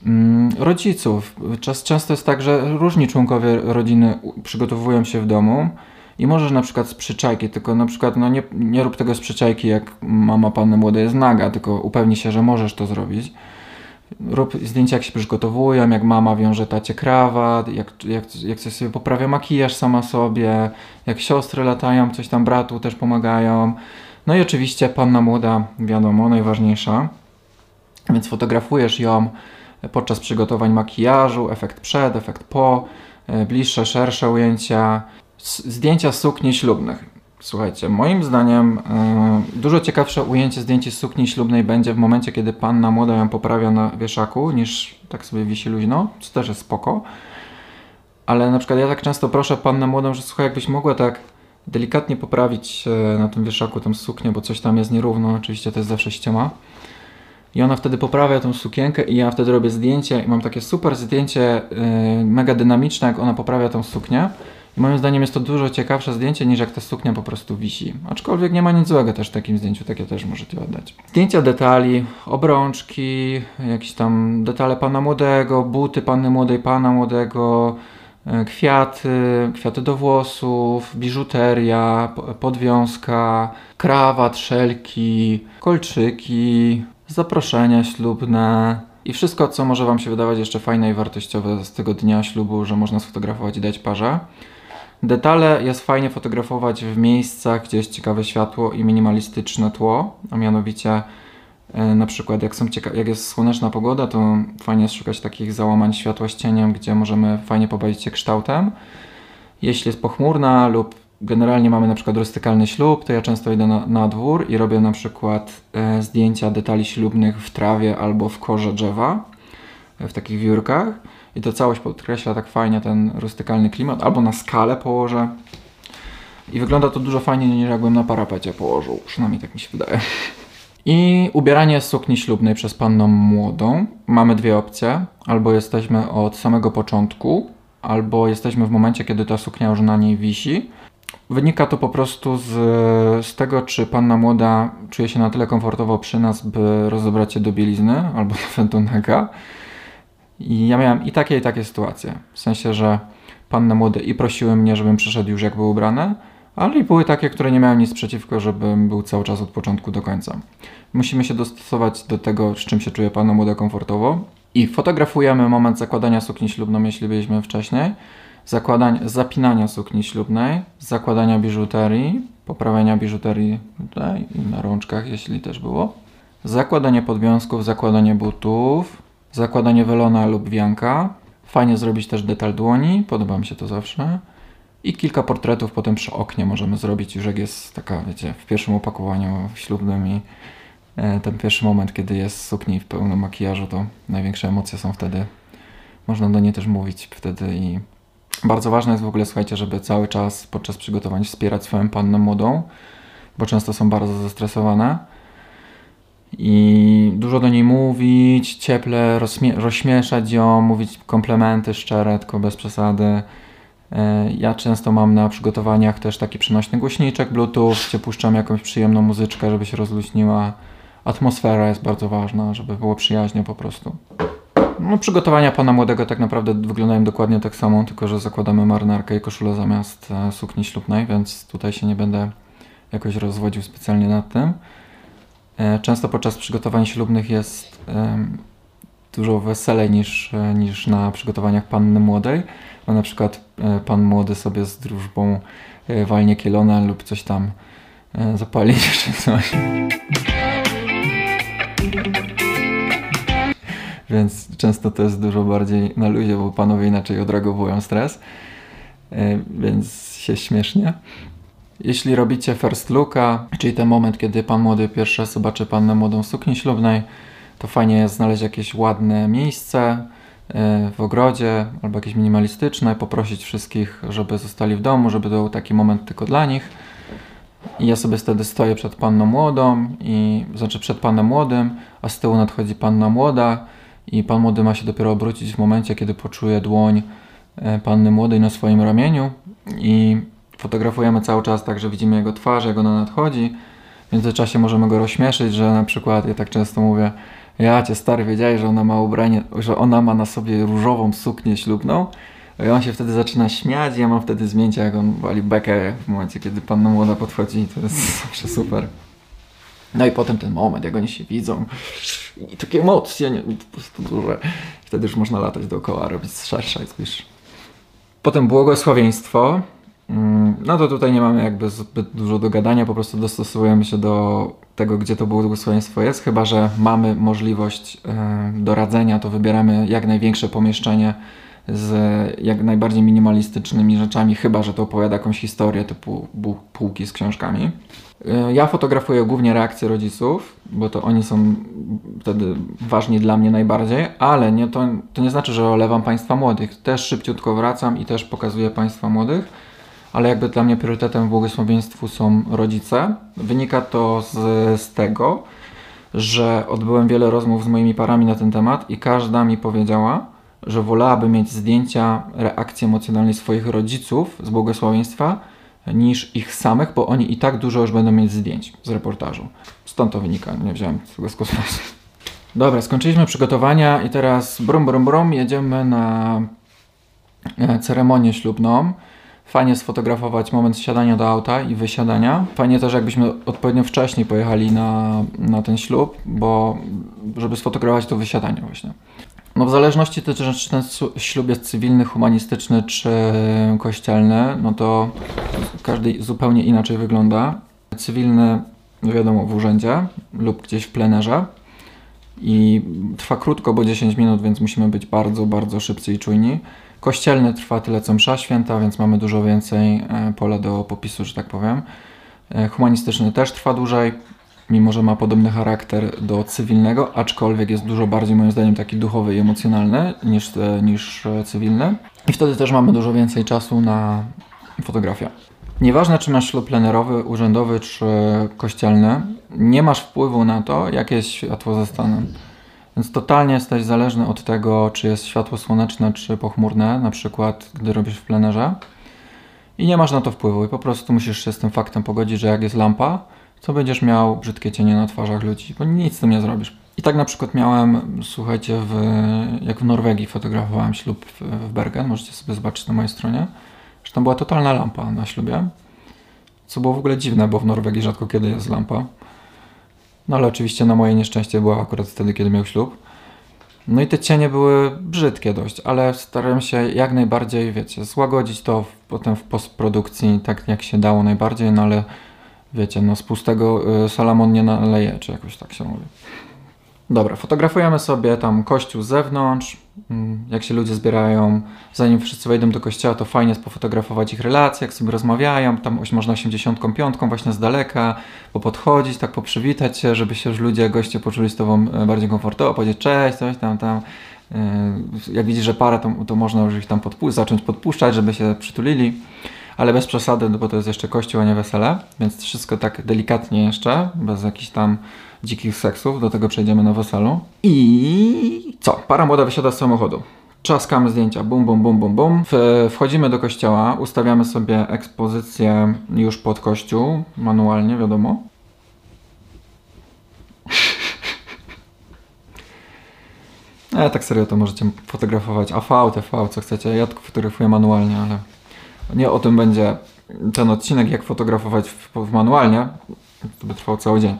mm, rodziców. Często jest tak, że różni członkowie rodziny przygotowują się w domu i możesz na przykład z przyczajki, tylko na przykład no nie, nie rób tego z przyczajki, jak mama panny młodej jest naga, tylko upewnij się, że możesz to zrobić. Rób zdjęcia, jak się przygotowują, jak mama wiąże tacie krawat, jak, jak, jak coś sobie poprawia makijaż sama sobie, jak siostry latają, coś tam bratu też pomagają. No i oczywiście panna młoda, wiadomo, najważniejsza. Więc fotografujesz ją podczas przygotowań makijażu, efekt przed, efekt po, e, bliższe, szersze ujęcia, zdjęcia sukni ślubnych. Słuchajcie, moim zdaniem yy, dużo ciekawsze ujęcie zdjęcia sukni ślubnej będzie w momencie, kiedy panna młoda ją poprawia na wieszaku, niż tak sobie wisi luźno, co też jest spoko. Ale na przykład ja tak często proszę pannę młodą, że słuchaj, jakbyś mogła tak delikatnie poprawić na tym wieszaku tą suknię, bo coś tam jest nierówno, oczywiście to jest zawsze ściema. I ona wtedy poprawia tą sukienkę i ja wtedy robię zdjęcie i mam takie super zdjęcie, yy, mega dynamiczne, jak ona poprawia tą suknię. I moim zdaniem jest to dużo ciekawsze zdjęcie niż jak ta suknia po prostu wisi. Aczkolwiek nie ma nic złego też w takim zdjęciu, takie też możecie oddać. Zdjęcia detali, obrączki, jakieś tam detale pana młodego, buty panny młodej, pana młodego, e, kwiaty, kwiaty do włosów, biżuteria, podwiązka, krawat, szelki, kolczyki, zaproszenia ślubne, i wszystko, co może Wam się wydawać jeszcze fajne i wartościowe z tego dnia ślubu, że można sfotografować i dać parze. Detale jest fajnie fotografować w miejscach, gdzie jest ciekawe światło i minimalistyczne tło, a mianowicie e, na przykład jak, są cieka- jak jest słoneczna pogoda, to fajnie jest szukać takich załamań światła z cieniem, gdzie możemy fajnie pobawić się kształtem. Jeśli jest pochmurna lub generalnie mamy na przykład rustykalny ślub, to ja często idę na, na dwór i robię na przykład e, zdjęcia detali ślubnych w trawie albo w korze drzewa, e, w takich wiórkach i to całość podkreśla tak fajnie ten rustykalny klimat, albo na skalę położę. I wygląda to dużo fajniej niż jakbym na parapecie położył, przynajmniej tak mi się wydaje. I ubieranie sukni ślubnej przez panną młodą. Mamy dwie opcje. Albo jesteśmy od samego początku, albo jesteśmy w momencie, kiedy ta suknia już na niej wisi. Wynika to po prostu z, z tego, czy panna młoda czuje się na tyle komfortowo przy nas, by rozebrać się do bielizny albo do fentonega i ja miałem i takie, i takie sytuacje. W sensie, że panny młode i prosiły mnie, żebym przyszedł już jak był ubrany, ale i były takie, które nie miały nic przeciwko, żebym był cały czas od początku do końca. Musimy się dostosować do tego, z czym się czuje panna młoda komfortowo. I fotografujemy moment zakładania sukni ślubną, jeśli byliśmy wcześniej, zakładania, zapinania sukni ślubnej, zakładania biżuterii, poprawiania biżuterii tutaj i na rączkach, jeśli też było, zakładanie podwiązków, zakładanie butów, zakładanie welona lub wianka. Fajnie zrobić też detal dłoni, podoba mi się to zawsze. I kilka portretów potem przy oknie możemy zrobić, już jak jest taka, wiecie, w pierwszym opakowaniu ślubnym i e, ten pierwszy moment, kiedy jest sukni w pełnym makijażu, to największe emocje są wtedy. Można do niej też mówić wtedy i bardzo ważne jest w ogóle, słuchajcie, żeby cały czas podczas przygotowań wspierać swoją pannę młodą, bo często są bardzo zestresowane i dużo do niej mówić, cieple, rozśmieszać ją, mówić komplementy szczere, tylko bez przesady. E, ja często mam na przygotowaniach też taki przenośny głośniczek Bluetooth, gdzie puszczam jakąś przyjemną muzyczkę, żeby się rozluźniła. Atmosfera jest bardzo ważna, żeby było przyjaźnie po prostu. No, przygotowania pana młodego tak naprawdę wyglądają dokładnie tak samo, tylko że zakładamy marynarkę i koszulę zamiast e, sukni ślubnej, więc tutaj się nie będę jakoś rozwodził specjalnie nad tym. E, często podczas przygotowań ślubnych jest dużo weselej niż, e, niż na przygotowaniach panny młodej. Bo na przykład e, pan młody sobie z drużbą walnie kielona lub coś tam zapali czy coś. Więc często to jest dużo bardziej na luzie, bo panowie inaczej odreagowują stres. Więc się śmiesznie. Jeśli robicie first looka, czyli ten moment, kiedy pan młody pierwszy raz zobaczy pannę młodą w sukni ślubnej, to fajnie jest znaleźć jakieś ładne miejsce e, w ogrodzie albo jakieś minimalistyczne, poprosić wszystkich, żeby zostali w domu, żeby był taki moment tylko dla nich. I ja sobie wtedy stoję przed panną młodą, i znaczy przed panem młodym, a z tyłu nadchodzi panna młoda i pan młody ma się dopiero obrócić w momencie, kiedy poczuje dłoń e, panny młodej na swoim ramieniu i fotografujemy cały czas tak, że widzimy jego twarz, jak ona nadchodzi. W międzyczasie możemy go rozśmieszyć, że na przykład, ja tak często mówię, ja cię stary wiedziałeś, że ona ma ubranie, że ona ma na sobie różową suknię ślubną. I on się wtedy zaczyna śmiać ja mam wtedy zmięcie, jak on wali bekę w momencie, kiedy panna młoda podchodzi. To jest zawsze super. No i potem ten moment, jak oni się widzą i takie emocje, nie, po prostu duże. Wtedy już można latać dookoła, robić szersze, squish. Potem błogosławieństwo. Mm, no to tutaj nie mamy jakby zbyt dużo do gadania, po prostu dostosujemy się do tego, gdzie to błogosławieństwo jest, chyba że mamy możliwość e, doradzenia, to wybieramy jak największe pomieszczenie z jak najbardziej minimalistycznymi rzeczami, chyba że to opowiada jakąś historię typu półki z książkami. E, ja fotografuję głównie reakcje rodziców, bo to oni są wtedy ważni dla mnie najbardziej, ale nie, to, to nie znaczy, że olewam państwa młodych. Też szybciutko wracam i też pokazuję państwa młodych, ale jakby dla mnie priorytetem w błogosławieństwu są rodzice. Wynika to z, z tego, że odbyłem wiele rozmów z moimi parami na ten temat i każda mi powiedziała, że wolałaby mieć zdjęcia reakcji emocjonalnej swoich rodziców z błogosławieństwa niż ich samych, bo oni i tak dużo już będą mieć zdjęć z reportażu. Stąd to wynika, nie wziąłem tego z kosmosu. Dobra, skończyliśmy przygotowania i teraz brum, brum, brum, jedziemy na e, ceremonię ślubną. Fajnie sfotografować moment siadania do auta i wysiadania. Fajnie też, jakbyśmy odpowiednio wcześniej pojechali na, na ten ślub, bo żeby sfotografować to wysiadanie właśnie. No w zależności też, czy ten ślub jest cywilny, humanistyczny czy kościelny, no to każdy zupełnie inaczej wygląda. Cywilny, no wiadomo, w urzędzie lub gdzieś w plenerze i trwa krótko, bo 10 minut, więc musimy być bardzo, bardzo szybcy i czujni. Kościelny trwa tyle co msza święta, więc mamy dużo więcej e, pola do popisu, że tak powiem. E, humanistyczny też trwa dłużej, mimo że ma podobny charakter do cywilnego, aczkolwiek jest dużo bardziej moim zdaniem taki duchowy i emocjonalny niż, e, niż cywilny. I wtedy też mamy dużo więcej czasu na fotografię. Nieważne, czy masz ślub plenerowy, urzędowy czy kościelny, nie masz wpływu na to, jakie jest światło ze stanem. Więc totalnie jesteś zależny od tego, czy jest światło słoneczne, czy pochmurne, na przykład gdy robisz w plenerze. I nie masz na to wpływu i po prostu musisz się z tym faktem pogodzić, że jak jest lampa, to będziesz miał brzydkie cienie na twarzach ludzi, bo nic z tym nie zrobisz. I tak na przykład miałem, słuchajcie, w, jak w Norwegii fotografowałem ślub w, Bergen, możecie sobie zobaczyć na mojej stronie, że tam była totalna lampa na ślubie, co było w ogóle dziwne, bo w Norwegii rzadko kiedy jest lampa. No ale oczywiście na moje nieszczęście była akurat wtedy, kiedy miał ślub. No i te cienie były brzydkie dość, ale starałem się jak najbardziej, wiecie, złagodzić to w, potem w postprodukcji tak jak się dało najbardziej, no ale wiecie, no z pustego y, salamon nie naleje, czy jakoś tak się mówi. Dobra, fotografujemy sobie tam kościół z zewnątrz, mm, jak się ludzie zbierają. Zanim wszyscy wejdą do kościoła, to fajnie jest pofotografować ich relacje, jak sobie rozmawiają. Tam można 85 właśnie z daleka, popodchodzić, tak poprzywitać się, żeby się już ludzie, goście poczuli z tobą e, bardziej komfortowo, powiedzieć cześć, coś tam, tam. E, jak widzisz, że para, to, to można już ich tam podpu zacząć podpuszczać, żeby się przytulili ale bez przesady, no bo to jest jeszcze kościół, a nie wesele, więc wszystko tak delikatnie jeszcze, bez jakichś tam dzikich seksów, do tego przejdziemy na weselu. I co? Para młoda wysiada z samochodu. Czaskamy zdjęcia, bum, bum, bum, bum, bum. Wchodzimy do kościoła, ustawiamy sobie ekspozycję już pod kościół, manualnie, wiadomo. E, tak serio to możecie fotografować AV, TV, co chcecie. Ja tylko fotografuję manualnie, ale nie o tym będzie ten odcinek, jak fotografować w, w manualnie. To by trwało cały dzień.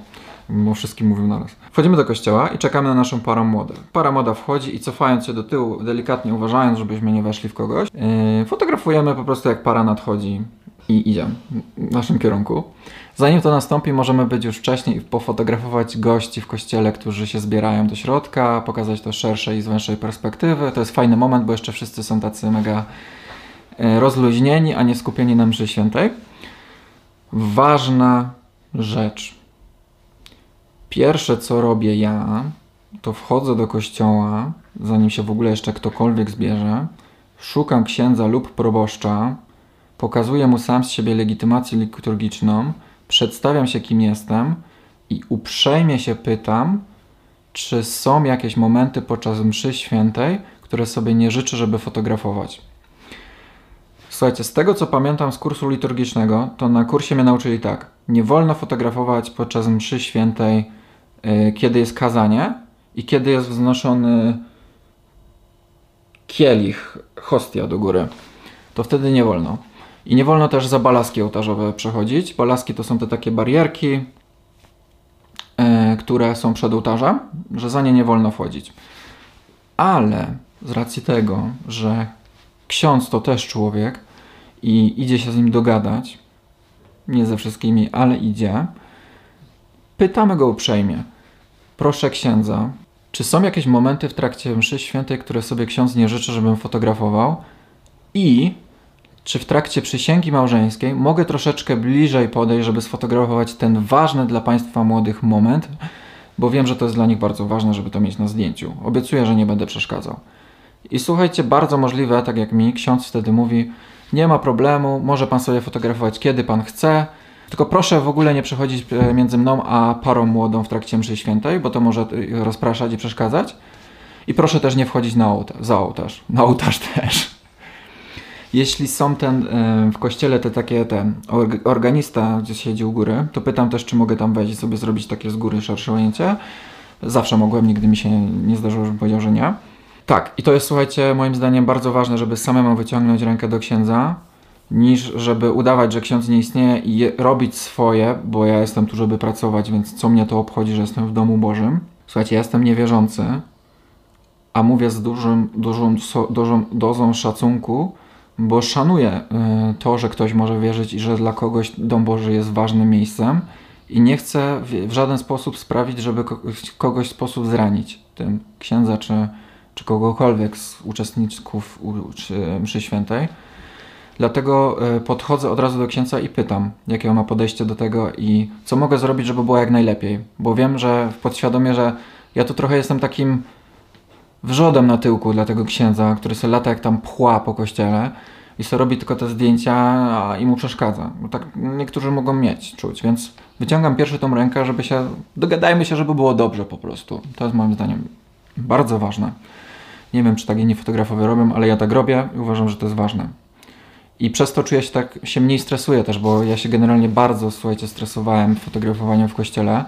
O wszystkim mówił na. Wchodzimy do kościoła i czekamy na naszą parę młodę. Para młoda wchodzi i cofając się do tyłu, delikatnie uważając, żebyśmy nie weszli w kogoś, yy, fotografujemy po prostu jak para nadchodzi i idzie w naszym kierunku. Zanim to nastąpi, możemy być już wcześniej i pofotografować gości w kościele, którzy się zbierają do środka, pokazać to szerszej i z węższej perspektywy. To jest fajny moment, bo jeszcze wszyscy są tacy mega E, rozluźnieni, a nie skupieni na mszy świętej. Ważna rzecz. Pierwsze, co robię ja, to wchodzę do kościoła, zanim się w ogóle jeszcze ktokolwiek zbierze, szukam księdza lub proboszcza, pokazuję mu sam z siebie legitymację liturgiczną, przedstawiam się kim jestem i uprzejmie się pytam, czy są jakieś momenty podczas mszy świętej, które sobie nie życzę, żeby fotografować. Słuchajcie, z tego co pamiętam z kursu liturgicznego, to na kursie mnie nauczyli tak. Nie wolno fotografować podczas mszy świętej, kiedy jest kazanie i kiedy jest wznoszony kielich, hostia do góry. To wtedy nie wolno. I nie wolno też za balaski ołtarzowe przechodzić. Balaski to są te takie barierki, yy, które są przed ołtarzem, że za nie nie wolno wchodzić. Ale z racji tego, że ksiądz to też człowiek i idzie się z nim dogadać, nie ze wszystkimi, ale idzie, pytamy go uprzejmie. Proszę księdza, czy są jakieś momenty w trakcie mszy świętej, które sobie ksiądz nie życzy, żebym fotografował? I czy w trakcie przysięgi małżeńskiej mogę troszeczkę bliżej podejść, żeby sfotografować ten ważny dla Państwa młodych moment, bo wiem, że to jest dla nich bardzo ważne, żeby to mieć na zdjęciu. Obiecuję, że nie będę przeszkadzał. I słuchajcie, bardzo możliwe, tak jak mi, ksiądz wtedy mówi, nie ma problemu, może pan sobie fotografować kiedy pan chce, tylko proszę w ogóle nie przechodzić e, między mną a parą młodą w trakcie mszy świętej, bo to może e, rozpraszać i przeszkadzać. I proszę też nie wchodzić na ołtarz, za ołtarz. Na ołtarz też. Jeśli są ten e, w kościele te takie ten organista, gdzie siedzi u góry, to pytam też, czy mogę tam wejść i sobie zrobić takie z góry szersze ujęcie. Zawsze mogłem, nigdy mi się nie zdarzyło, żebym powiedział, że nie. Tak, i to jest, słuchajcie, moim zdaniem bardzo ważne, żeby samemu wyciągnąć rękę do księdza, niż żeby udawać, że ksiądz nie istnieje i robić swoje, bo ja jestem tu, żeby pracować, więc co mnie to obchodzi, że jestem w domu Bożym. Słuchajcie, ja jestem niewierzący, a mówię z dużym, dużą, dużą dozą szacunku, bo szanuję y, to, że ktoś może wierzyć i że dla kogoś dom Boży jest ważnym miejscem i nie chcę w żaden sposób sprawić, żeby kogoś w sposób zranić, tym księdza czy czy kogokolwiek z uczestników mszy świętej. Dlatego e, podchodzę od razu do księdza i pytam, jakie on ma podejście do tego i co mogę zrobić, żeby było jak najlepiej. Bo wiem, że podświadomie, że ja tu trochę jestem takim wrzodem na tyłku dla tego księdza, który sobie lata jak tam pchła po kościele i sobie robi tylko te zdjęcia a i mu przeszkadza. Bo tak niektórzy mogą mieć, czuć, więc wyciągam pierwszy tą rękę, żeby się, dogadajmy się, żeby było dobrze po prostu. To jest moim zdaniem bardzo ważne. Nie wiem, czy tak inni fotografowie robią, ale ja tak robię i uważam, że to jest ważne. I przez to czuję się tak, się mniej stresuję też, bo ja się generalnie bardzo, słuchajcie, stresowałem fotografowaniem w kościele,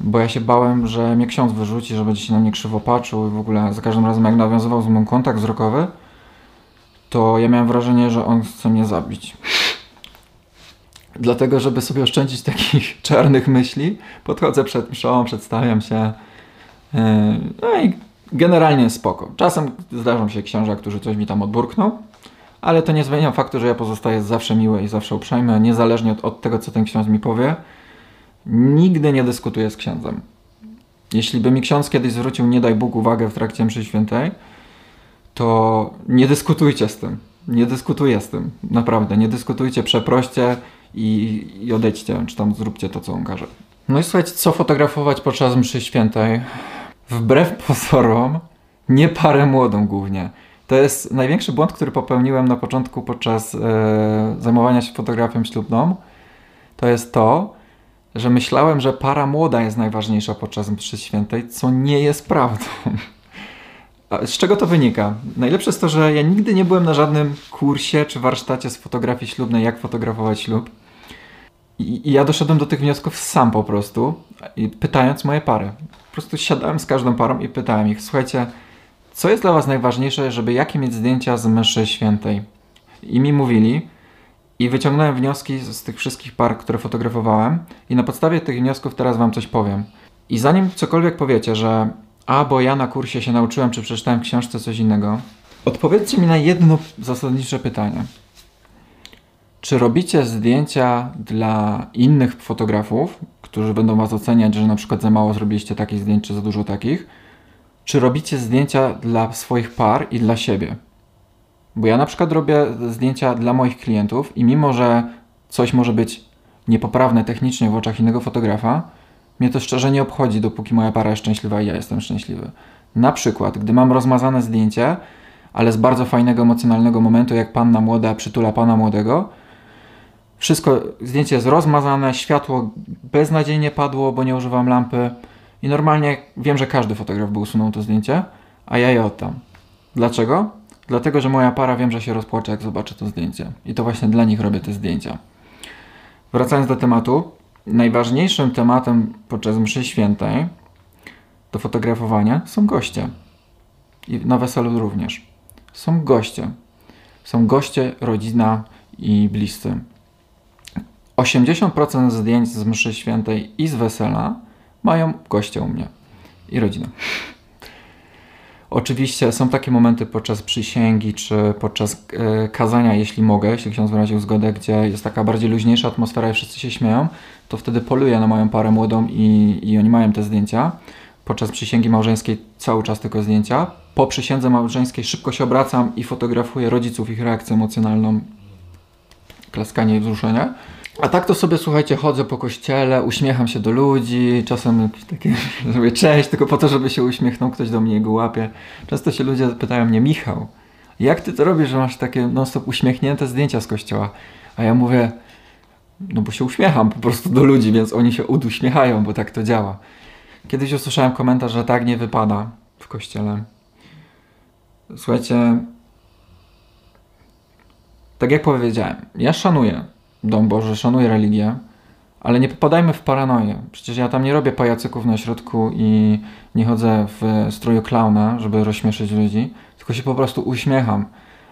bo ja się bałem, że mnie ksiądz wyrzuci, że będzie się na mnie krzywo patrzył i w ogóle za każdym razem jak nawiązywał z mną kontakt wzrokowy, to ja miałem wrażenie, że on chce mnie zabić. Dlatego, żeby sobie oszczędzić takich czarnych myśli, podchodzę przed mszą, przedstawiam się, yy, no i Generalnie spoko. Czasem zdarzą się książę, którzy coś mi tam odburkną, ale to nie zmienia faktu, że ja pozostaję zawsze miły i zawsze uprzejmy, niezależnie od, od tego, co ten ksiądz mi powie. Nigdy nie dyskutuję z księdzem. Jeśli by mi ksiądz kiedyś zwrócił, nie daj Bóg, uwagę w trakcie mszy świętej, to nie dyskutujcie z tym. Nie dyskutuję z tym. Naprawdę. Nie dyskutujcie, przeproście i, i odejdźcie, czy tam zróbcie to, co on każe. No i słuchajcie, co fotografować podczas mszy świętej? wbrew pozorom, nie parę młodą głównie. To jest największy błąd, który popełniłem na początku podczas e, zajmowania się fotografią ślubną. To jest to, że myślałem, że para młoda jest najważniejsza podczas mszy świętej, co nie jest prawdą. Z czego to wynika? Najlepsze jest to, że ja nigdy nie byłem na żadnym kursie czy warsztacie z fotografii ślubnej, jak fotografować ślub. I, ja doszedłem do tych wniosków sam po prostu, pytając moje pary. Po prostu siadałem z każdą parą i pytałem ich, słuchajcie, co jest dla was najważniejsze, żeby jakie mieć zdjęcia z mszy świętej? I mi mówili i wyciągnąłem wnioski z tych wszystkich par, które fotografowałem i na podstawie tych wniosków teraz wam coś powiem. I zanim cokolwiek powiecie, że a, bo ja na kursie się nauczyłem, czy przeczytałem w książce coś innego, odpowiedzcie mi na jedno zasadnicze pytanie. Czy robicie zdjęcia dla innych fotografów, którzy będą was oceniać, że na przykład za mało zrobiliście takich zdjęć, czy za dużo takich? Czy robicie zdjęcia dla swoich par i dla siebie? Bo ja na przykład robię zdjęcia dla moich klientów i mimo, że coś może być niepoprawne technicznie w oczach innego fotografa, mnie to szczerze nie obchodzi, dopóki moja para jest szczęśliwa i ja jestem szczęśliwy. Na przykład, gdy mam rozmazane zdjęcie, ale z bardzo fajnego, emocjonalnego momentu, jak panna młoda przytula pana młodego, Wszystko, zdjęcie jest rozmazane, światło beznadziejnie padło, bo nie używam lampy. I normalnie wiem, że każdy fotograf by usunął to zdjęcie, a ja je oddam. Dlaczego? Dlatego, że moja para wiem, że się rozpłacze, jak zobaczy to zdjęcie. I to właśnie dla nich robię te zdjęcia. Wracając do tematu, najważniejszym tematem podczas mszy świętej do fotografowania są goście. I na weselu również. Są goście. Są goście, rodzina i bliscy. 80% zdjęć z mszy świętej i z wesela mają goście u mnie i rodzina. Oczywiście są takie momenty podczas przysięgi czy podczas e, kazania, jeśli mogę, jeśli ksiądz wyraził zgodę, gdzie jest taka bardziej luźniejsza atmosfera i wszyscy się śmieją, to wtedy poluję na moją parę młodą i, i oni mają te zdjęcia. Podczas przysięgi małżeńskiej cały czas tylko zdjęcia. Po przysiędze małżeńskiej szybko się obracam i fotografuję rodziców, ich reakcję emocjonalną, klaskanie i wzruszenie. A tak to sobie, słuchajcie, chodzę po kościele, uśmiecham się do ludzi, czasem takie, zrobię cześć, tylko po to, żeby się uśmiechnął ktoś do mnie i go łapie. Często się ludzie pytają mnie, Michał, jak ty to robisz, że masz takie non-stop uśmiechnięte zdjęcia z kościoła? A ja mówię, no bo się uśmiecham po prostu do ludzi, więc oni się uduśmiechają, bo tak to działa. Kiedyś usłyszałem komentarz, że tak nie wypada w kościele. Słuchajcie, tak jak powiedziałem, ja szanuję dom Boży, szanuję religię, ale nie popadajmy w paranoję. Przecież ja tam nie robię pajacyków na środku i nie chodzę w stroju klauna, żeby rozśmieszyć ludzi, tylko się po prostu uśmiecham.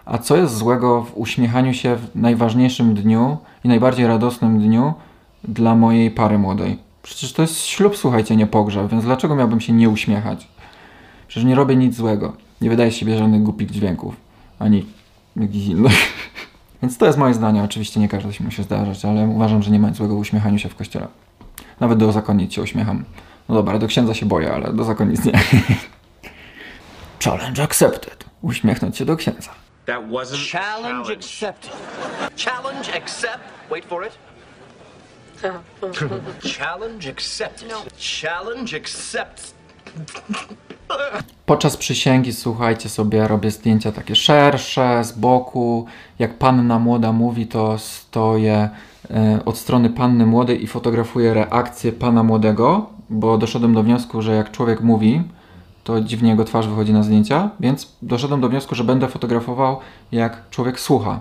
A co jest złego w uśmiechaniu się w najważniejszym dniu i najbardziej radosnym dniu dla mojej pary młodej? Przecież to jest ślub, słuchajcie, nie pogrzeb, więc dlaczego miałbym się nie uśmiechać? Przecież nie robię nic złego. Nie wydaje siebie żadnych głupich dźwięków, ani jakichś innych. Więc to jest moje zdanie. Oczywiście nie każdy się musi zdarzać, ale uważam, że nie ma nic złego w uśmiechaniu się w kościele. Nawet do zakonnic się uśmiecham. No dobra, do księdza się boję, ale do zakonnic nie. Challenge accepted. Uśmiechnąć się do księdza. That wasn't Challenge challenge. accepted. Challenge accept. Wait for it. Challenge accepted. Challenge accept. Podczas przysięgi, słuchajcie sobie, robię zdjęcia takie szersze, z boku. Jak panna młoda mówi, to stoję e, od strony panny młodej i fotografuję reakcję pana młodego, bo doszedłem do wniosku, że jak człowiek mówi, to dziwnie jego twarz wychodzi na zdjęcia, więc doszedłem do wniosku, że będę fotografował jak człowiek słucha.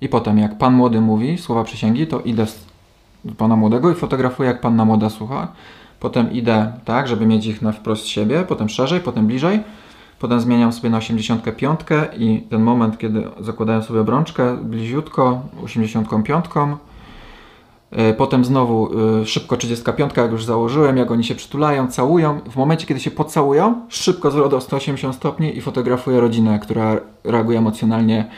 I potem jak pan młody mówi słowa przysięgi, to idę z pana młodego i fotografuję jak panna młoda słucha. Potem idę tak, żeby mieć ich na wprost siebie, potem szerzej, potem bliżej. Potem zmieniam sobie na 85 i ten moment, kiedy zakładają sobie obrączkę, bliziutko, 85. Y, Potem znowu y, szybko 35, jak już założyłem, jak oni się przytulają, całują. W momencie, kiedy się pocałują, szybko zwrot o 180 stopni i fotografuję rodzinę, która reaguje emocjonalnie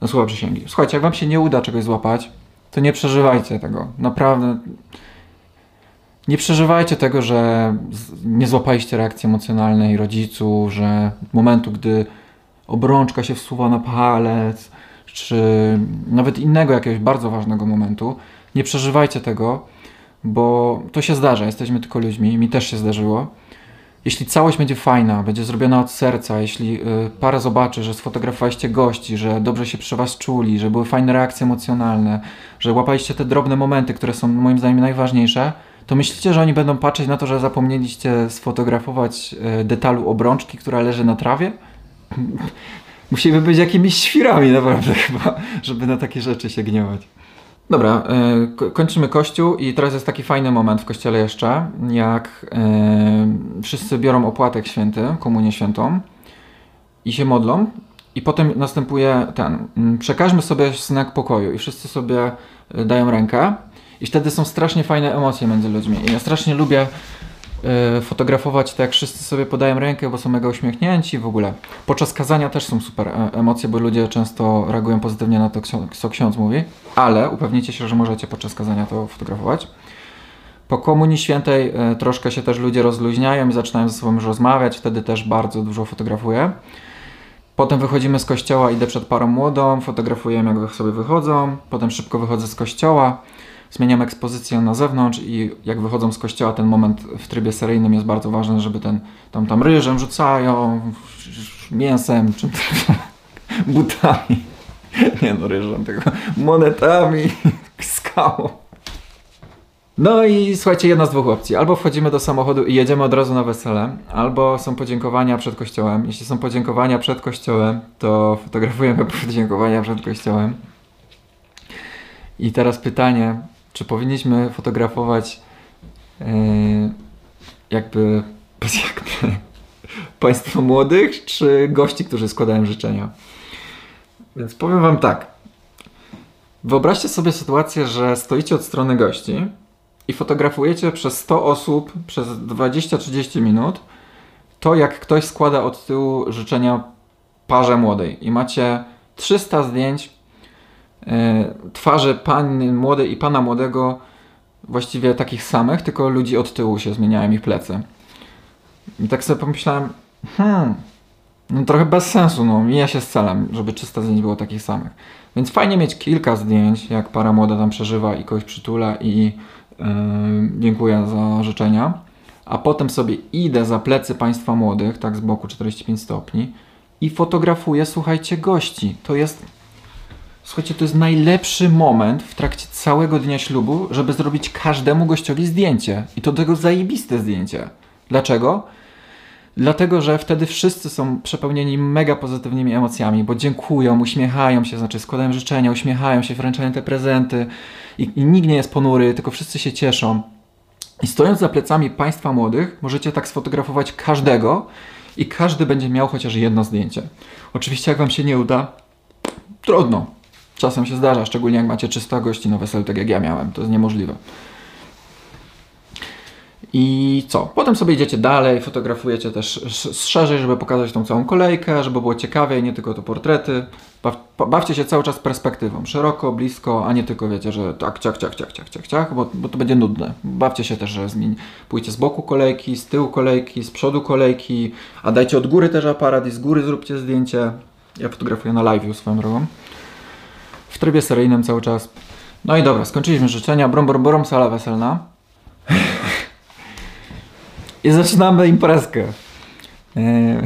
na słowa przysięgi. Słuchajcie, jak wam się nie uda czegoś złapać, to nie przeżywajcie tego. Naprawdę. Nie przeżywajcie tego, że nie złapaliście reakcji emocjonalnej rodziców, że momentu, gdy obrączka się wsuwa na palec, czy nawet innego jakiegoś bardzo ważnego momentu. Nie przeżywajcie tego, bo to się zdarza. Jesteśmy tylko ludźmi, mi też się zdarzyło. Jeśli całość będzie fajna, będzie zrobiona od serca, jeśli y, para zobaczy, że sfotografowaliście gości, że dobrze się przy was czuli, że były fajne reakcje emocjonalne, że łapaliście te drobne momenty, które są moim zdaniem najważniejsze, to myślicie, że oni będą patrzeć na to, że zapomnieliście sfotografować y, detalu obrączki, która leży na trawie? Musimy być jakimiś świrami naprawdę chyba, żeby na takie rzeczy się gniewać. Dobra, e, ko- kończymy kościół i teraz jest taki fajny moment w kościele jeszcze, jak e, wszyscy biorą opłatek święty, komunię świętą i się modlą i potem następuje ten, przekażmy sobie znak pokoju i wszyscy sobie e, dają rękę i wtedy są strasznie fajne emocje między ludźmi i ja strasznie lubię e, fotografować tak, jak wszyscy sobie podają rękę, bo są mega uśmiechnięci w ogóle. Podczas kazania też są super e, emocje, bo ludzie często reagują pozytywnie na to, co ksiądz mówi, ale upewnijcie się, że możecie podczas kazania to fotografować. Po Komunii Świętej e, troszkę się też ludzie rozluźniają i zaczynają ze sobą rozmawiać, wtedy też bardzo dużo fotografuję. Potem wychodzimy z kościoła, idę przed parą młodą, fotografujemy jak sobie wychodzą, potem szybko wychodzę z kościoła, zmieniam ekspozycję na zewnątrz i jak wychodzą z kościoła, ten moment w trybie seryjnym jest bardzo ważny, żeby ten tam, tam ryżem rzucają, mięsem, czym butami. Nie no, ryżem, tylko monetami, spotkało. No i słuchajcie, jedna z dwóch opcji. Albo wchodzimy do samochodu i jedziemy od razu na wesele, albo są podziękowania przed kościołem. Jeśli są podziękowania przed kościołem, to fotografujemy podziękowania przed kościołem. I teraz pytanie, czy powinniśmy fotografować yy, jakby, państwo młodych, czy gości, którzy składają życzenia? Więc powiem wam tak. Wyobraźcie sobie sytuację, że stoicie od strony gości i fotografujecie przez 100 osób przez 20-30 minut to, jak ktoś składa od tyłu życzenia parze młodej i macie 300 zdjęć e, twarzy panny młodej i pana młodego właściwie takich samych, tylko ludzi od tyłu się zmieniają ich plecy. I tak sobie pomyślałem, hmm, no trochę bez sensu, no mija się z celem, żeby 300 zdjęć było takich samych. Więc fajnie mieć kilka zdjęć, jak para młoda tam przeżywa i kogoś przytula i yy, dziękuję za życzenia. A potem sobie idę za plecy państwa młodych, tak z boku 45 stopni i fotografuję, słuchajcie, gości. To jest, słuchajcie, to jest najlepszy moment w trakcie całego dnia ślubu, żeby zrobić każdemu gościowi zdjęcie. I to tego zajebiste zdjęcie. Dlaczego? Dlatego, że wtedy wszyscy są przepełnieni mega pozytywnymi emocjami, bo dziękują, uśmiechają się, znaczy składają życzenia, uśmiechają się, wręczają te prezenty i, i nikt nie jest ponury, tylko wszyscy się cieszą. I stojąc za plecami państwa młodych, możecie tak sfotografować każdego i każdy będzie miał chociaż jedno zdjęcie. Oczywiście, jak wam się nie uda, trudno. Czasem się zdarza, szczególnie jak macie 300 gości na weselu, tak jak ja miałem. To jest niemożliwe. I co? Potem sobie idziecie dalej, fotografujecie też szerzej, żeby pokazać tą całą kolejkę, żeby było ciekawie, nie tylko to portrety. Baw, bawcie się cały czas perspektywą, szeroko, blisko, a nie tylko wiecie, że tak, ciach, ciach, ciach, ciach, ciach, ciach bo, bo to będzie nudne. Bawcie się też, że zmień. Pójdźcie z boku kolejki, z tyłu kolejki, z przodu kolejki, a dajcie od góry też aparat i z góry zróbcie zdjęcie. Ja fotografuję na live swoją drogą. W trybie seryjnym cały czas. No i dobra, skończyliśmy życzenia. Brom, brom, brom, sala weselna. I zaczynamy imprezkę. E,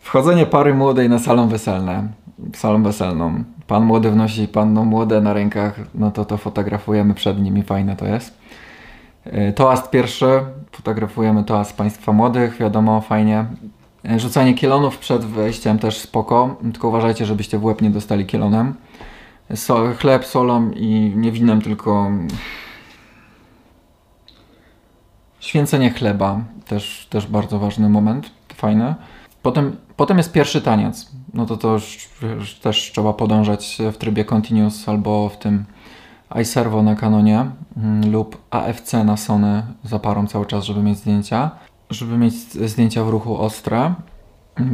wchodzenie pary młodej na salę weselną. Salą weselną. Pan młody wnosi panno młode na rękach, no to to fotografujemy przed nimi, fajne to jest. E, toast pierwszy, fotografujemy toast państwa młodych, wiadomo, fajnie. E, rzucanie kielonów przed wejściem też spoko, tylko uważajcie, żebyście w łeb nie dostali kielonem. So, chleb, solą i nie winem, tylko Święcenie chleba, też, też bardzo ważny moment, fajne. Potem, potem jest pierwszy taniec. No to to już, już też trzeba podążać w trybie Continuous albo w tym iServo na Canonie mm, lub AFC na Sony za parą cały czas, żeby mieć zdjęcia. Żeby mieć zdjęcia w ruchu ostre.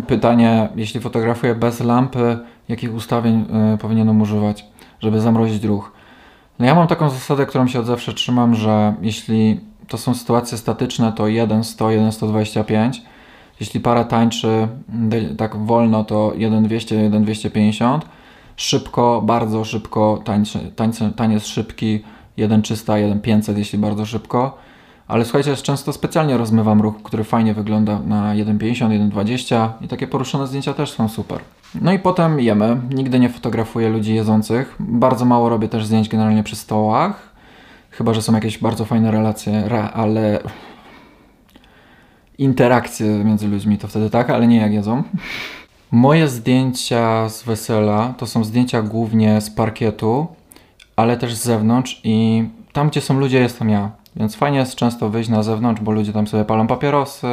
Pytanie, jeśli fotografuję bez lampy, jakich ustawień y, powinienem używać, żeby zamrozić ruch? No ja mam taką zasadę, którą się od zawsze trzymam, że jeśli to są sytuacje statyczne, to 1, 100, 1, 125. Jeśli para tańczy tak wolno, to 1, 200, 1, 250. Szybko, bardzo szybko, tańczy, tańce, taniec szybki, 1, 300, 1, 500, jeśli bardzo szybko. Ale słuchajcie, często specjalnie rozmywam ruch, który fajnie wygląda na 1,50, 1,20 i takie poruszone zdjęcia też są super. No i potem jemy. Nigdy nie fotografuję ludzi jedzących. Bardzo mało robię też zdjęć generalnie przy stołach. Chyba, że są jakieś bardzo fajne relacje, ale interakcje między ludźmi to wtedy tak, ale nie jak jedzą. Moje zdjęcia z wesela to są zdjęcia głównie z parkietu, ale też z zewnątrz i tam, gdzie są ludzie, jestem ja. Więc fajnie jest często wyjść na zewnątrz, bo ludzie tam sobie palą papierosy,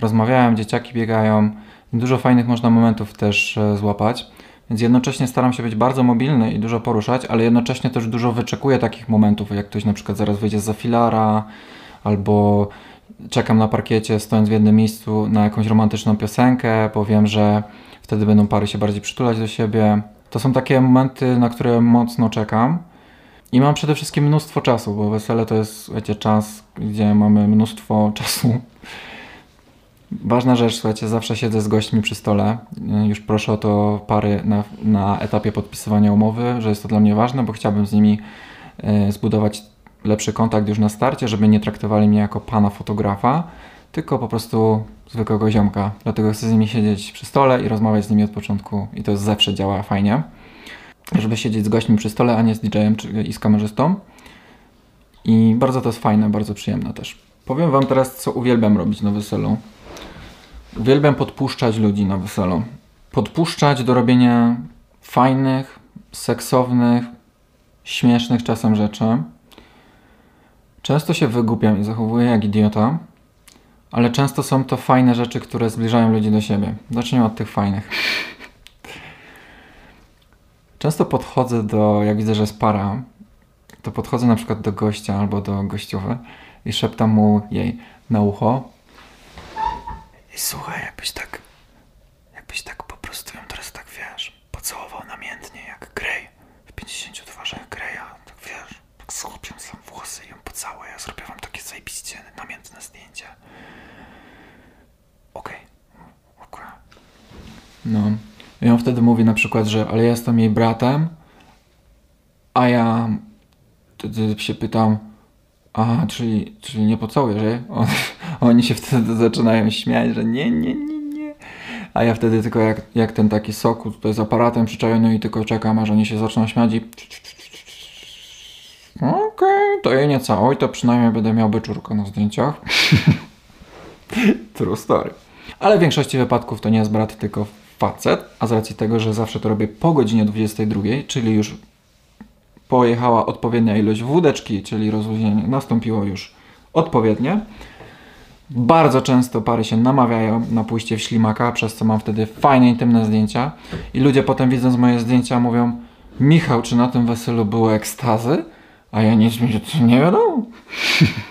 rozmawiają, dzieciaki biegają. Dużo fajnych można momentów też e, złapać. Więc jednocześnie staram się być bardzo mobilny i dużo poruszać, ale jednocześnie też dużo wyczekuję takich momentów, jak ktoś na przykład zaraz wyjdzie za filara, albo czekam na parkiecie, stojąc w jednym miejscu na jakąś romantyczną piosenkę, bo wiem, że wtedy będą pary się bardziej przytulać do siebie. To są takie momenty, na które mocno czekam. I mam przede wszystkim mnóstwo czasu, bo wesele to jest, wiecie, czas, gdzie mamy mnóstwo czasu Ważna rzecz, słuchajcie, zawsze siedzę z gośćmi przy stole. Już proszę o to pary na, na etapie podpisywania umowy, że jest to dla mnie ważne, bo chciałbym z nimi e, zbudować lepszy kontakt już na starcie, żeby nie traktowali mnie jako pana fotografa, tylko po prostu zwykłego ziomka. Dlatego chcę z nimi siedzieć przy stole i rozmawiać z nimi od początku i to zawsze działa fajnie. Żeby siedzieć z gośćmi przy stole, a nie z DJ-em i z kamerzystą. I bardzo to jest fajne, bardzo przyjemne też. Powiem wam teraz, co uwielbiam robić na weselu. Uwielbiam podpuszczać ludzi na weselu. Podpuszczać do robienia fajnych, seksownych, śmiesznych czasem rzeczy. Często się wygłupiam i zachowuję jak idiota, ale często są to fajne rzeczy, które zbliżają ludzi do siebie. Zacznijmy od tych fajnych. Często podchodzę do, jak widzę, że jest para, to podchodzę na przykład do gościa albo do gościowy i szeptam mu jej na ucho. I słuchaj, jakbyś tak, jakbyś tak po prostu ją teraz tak, wiesz, pocałował namiętnie jak Grey w 50 twarzach Greya, tak wiesz, tak złupią sam włosy i ją pocałuję, ja zrobię wam takie zajebiście namiętne zdjęcie. Okej, okay. No. I on wtedy mówi na przykład, że ale ja jestem jej bratem, a ja wtedy się pytam, a czyli, czyli nie pocałujesz jej? On, oni się wtedy zaczynają śmiać, że nie, nie, nie, nie. A ja wtedy tylko jak, jak ten taki soku tutaj z aparatem przyczajony i tylko czekam, aż oni się zaczną śmiać i okej, okay, to jej nie całuj, to przynajmniej będę miał byczurkę na zdjęciach. True story. Ale w większości wypadków to nie jest brat, tylko facet, a z racji tego, że zawsze to robię po godzinie 22, czyli już pojechała odpowiednia ilość wódeczki, czyli rozluźnienie nastąpiło już odpowiednie. Bardzo często pary się namawiają na pójście w ślimaka, przez co mam wtedy fajne, intymne zdjęcia i ludzie potem widząc moje zdjęcia mówią Michał, czy na tym weselu były ekstazy? A ja nic mi nie wiadomo.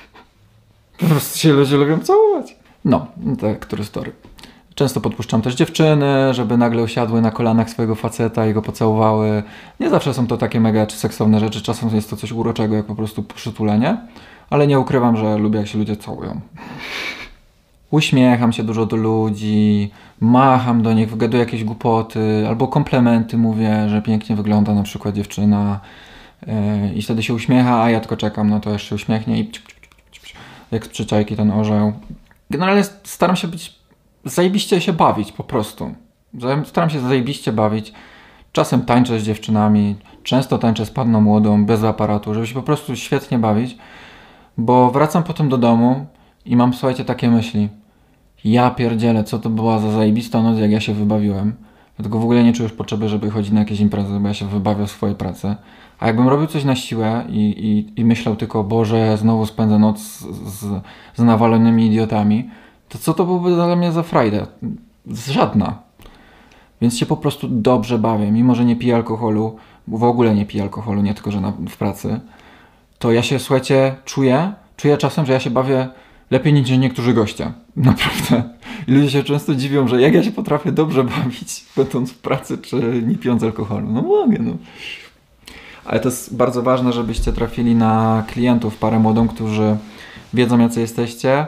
po prostu się ludzie lubią całować. No, tak, który story. Często podpuszczam też dziewczyny, żeby nagle usiadły na kolanach swojego faceta i go pocałowały. Nie zawsze są to takie mega czy seksowne rzeczy, czasem jest to coś uroczego, jak po prostu przytulenie, ale nie ukrywam, że lubię jak się ludzie całują. Uśmiecham się dużo do ludzi, macham do nich, wygaduję jakieś głupoty, albo komplementy mówię, że pięknie wygląda na przykład dziewczyna yy, i wtedy się uśmiecha, a ja tylko czekam, no to jeszcze uśmiechnie i jak z przyczajki ten orzeł. Generalnie staram się być zajebiście się bawić po prostu. Staram się zajebiście bawić. Czasem tańczę z dziewczynami, często tańczę z panną młodą, bez aparatu, żeby się po prostu świetnie bawić, bo wracam potem do domu i mam, słuchajcie, takie myśli. Ja pierdzielę, co to była za zajebista noc, jak ja się wybawiłem. Dlatego w ogóle nie czuję już potrzeby, żeby chodzić na jakieś imprezy, bo ja się wybawię w swojej pracy. A jakbym robił coś na siłę i, i, i myślał tylko, Boże, znowu spędzę noc z, z, z nawalonymi idiotami, to co to byłby dla mnie za frajda? Żadna. Więc się po prostu dobrze bawię, mimo że nie piję alkoholu, w ogóle nie piję alkoholu, nie tylko, że na, w pracy, to ja się, słuchajcie, czuję, czuję czasem, że ja się bawię lepiej niż niektórzy goście. Naprawdę. I ludzie się często dziwią, że jak ja się potrafię dobrze bawić, będąc w pracy, czy nie pijąc alkoholu. No mogę, no. Ale to jest bardzo ważne, żebyście trafili na klientów, parę młodą, którzy wiedzą, jacy jesteście,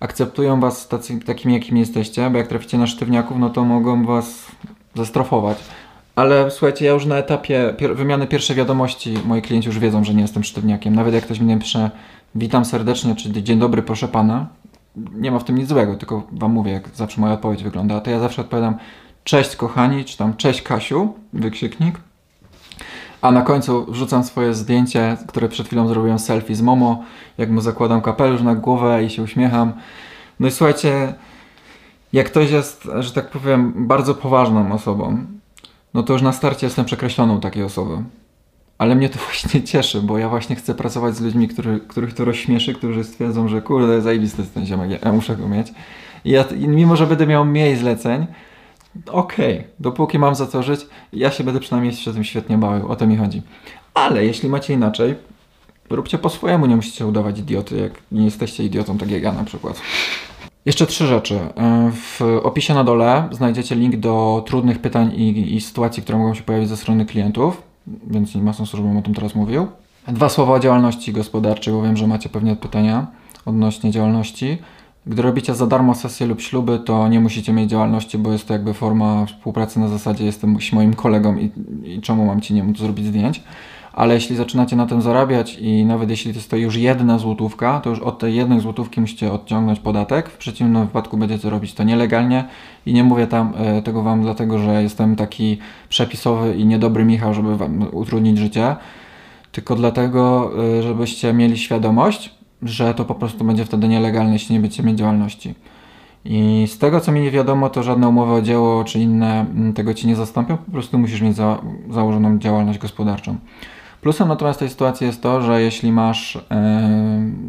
akceptują was tacy, takimi, jakimi jesteście, bo jak traficie na sztywniaków, no to mogą was zastrofować. Ale słuchajcie, ja już na etapie pier wymiany pierwszej wiadomości moi klienci już wiedzą, że nie jestem sztywniakiem. Nawet jak ktoś mi pisze witam serdecznie, czy dzień dobry, proszę pana, nie ma w tym nic złego, tylko wam mówię, jak zawsze moja odpowiedź wygląda. To ja zawsze odpowiadam cześć kochani, czy tam cześć Kasiu, wykrzyknik. A na końcu wrzucam swoje zdjęcie, które przed chwilą zrobiłem selfie z Momo, jak mu zakładam kapelusz na głowę i się uśmiecham. No i słuchajcie, jak ktoś jest, że tak powiem, bardzo poważną osobą, no to już na starcie jestem przekreśloną takiej osoby. Ale mnie to właśnie cieszy, bo ja właśnie chcę pracować z ludźmi, który, których to rozśmieszy, którzy stwierdzą, że kurde, zajebisty jest ten ziomek, ja muszę go mieć. I ja, mimo, że będę miał mniej zleceń, okej, okay, dopóki mam za co żyć, ja się będę przynajmniej się tym świetnie bawił, o to mi chodzi. Ale jeśli macie inaczej, róbcie po swojemu, nie musicie udawać idioty, jak nie jesteście idiotą, tak jak ja na przykład. Jeszcze trzy rzeczy. E, w opisie na dole znajdziecie link do trudnych pytań i, i sytuacji, które mogą się pojawić ze strony klientów, więc nie ma sensu, żebym o tym teraz mówił. Dwa słowa o działalności gospodarczej, bo wiem, że macie pewnie pytania odnośnie działalności. Gdy robicie za darmo sesje lub śluby, to nie musicie mieć działalności, bo jest to jakby forma współpracy na zasadzie jestem moim kolegą i, i czemu mam ci nie móc zrobić zdjęć. ale jeśli zaczynacie na tym zarabiać i nawet jeśli to jest to już jedna złotówka, to już od tej jednej złotówki musicie odciągnąć podatek. W przeciwnym wypadku będziecie robić to nielegalnie i nie mówię tam e, tego wam dlatego, że jestem taki przepisowy i niedobry Michał, żeby wam utrudnić życie, tylko dlatego, e, żebyście mieli świadomość, że to po prostu będzie wtedy nielegalne, jeśli nie będziecie mieć działalności. I z tego, co mi nie wiadomo, to żadne umowy o dzieło czy inne mm, tego ci nie zastąpią, po prostu musisz mieć za, założoną działalność gospodarczą. Plusem natomiast tej sytuacji jest to, że jeśli masz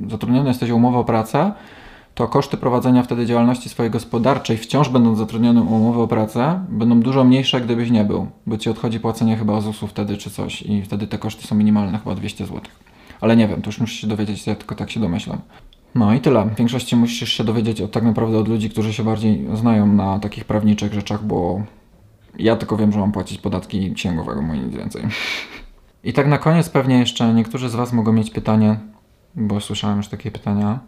yy, zatrudniony jesteś umowę o pracę, to koszty prowadzenia wtedy działalności swojej gospodarczej, wciąż będąc zatrudnionym o umowę o pracę, będą dużo mniejsze, gdybyś nie był, bo ci odchodzi płacenie chyba ZUS-u wtedy czy coś i wtedy te koszty są minimalne, chyba 200 zł. Ale nie wiem, to już musisz się dowiedzieć, ja tylko tak się domyślam. No i tyle. W większości musisz się dowiedzieć od, tak naprawdę od ludzi, którzy się bardziej znają na takich prawniczych rzeczach, bo ja tylko wiem, że mam płacić podatki księgowego, mój nic więcej. I tak na koniec pewnie jeszcze niektórzy z Was mogą mieć pytanie, bo słyszałem już takie pytania.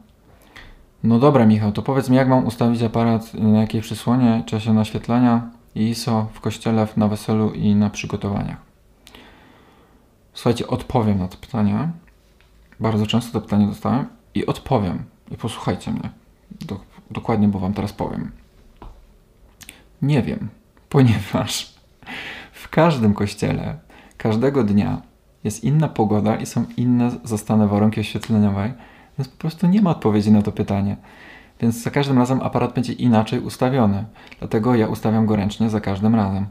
No dobra Michał, to powiedz mi jak mam ustawić aparat, na jakiej przysłonie, czasie naświetlania i ISO w kościele, na weselu i na przygotowaniach. Słuchajcie, odpowiem na to pytanie. Bardzo często to pytanie dostałem i odpowiem. I posłuchajcie mnie. Do, dokładnie, bo Wam teraz powiem. Nie wiem, ponieważ w każdym kościele, każdego dnia jest inna pogoda i są inne zastane warunki oświetleniowe, więc po prostu nie ma odpowiedzi na to pytanie. Więc za każdym razem aparat będzie inaczej ustawiony. Dlatego ja ustawiam go ręcznie za każdym razem.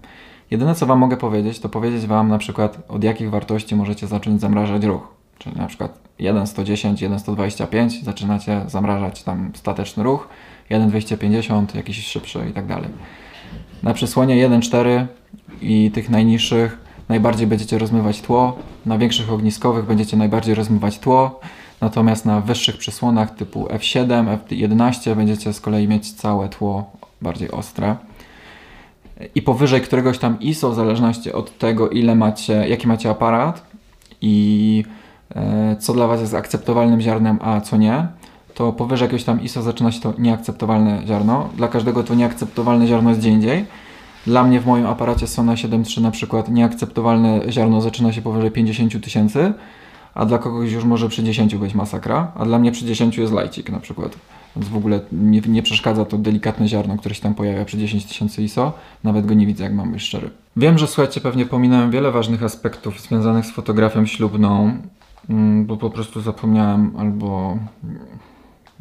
Jedyne co Wam mogę powiedzieć, to powiedzieć Wam na przykład od jakich wartości możecie zacząć zamrażać ruch. Czyli na przykład 1,110, 1,125 zaczynacie zamrażać tam stateczny ruch, 1,250 jakiś szybszy i tak dalej. Na przysłonie 1,4 i tych najniższych najbardziej będziecie rozmywać tło, na większych ogniskowych będziecie najbardziej rozmywać tło, natomiast na wyższych przysłonach typu F7, F11 będziecie z kolei mieć całe tło bardziej ostre. I powyżej któregoś tam ISO, w zależności od tego, ile macie, jaki macie aparat i co dla Was jest akceptowalnym ziarnem, a co nie, to powyżej jakiegoś tam ISO zaczyna się to nieakceptowalne ziarno. Dla każdego to nieakceptowalne ziarno jest gdzie indziej. Dla mnie w moim aparacie Sona 7.3 na przykład nieakceptowalne ziarno zaczyna się powyżej 50 tysięcy, a dla kogoś już może przy 10 być masakra, a dla mnie przy 10 jest lajcik na przykład. Więc w ogóle nie, nie przeszkadza to delikatne ziarno, które się tam pojawia przy 10 tysięcy ISO. Nawet go nie widzę, jak mam być szczery. Wiem, że słuchajcie, pewnie pominąłem wiele ważnych aspektów związanych z fotografią ślubną. Mm, bo po prostu zapomniałem albo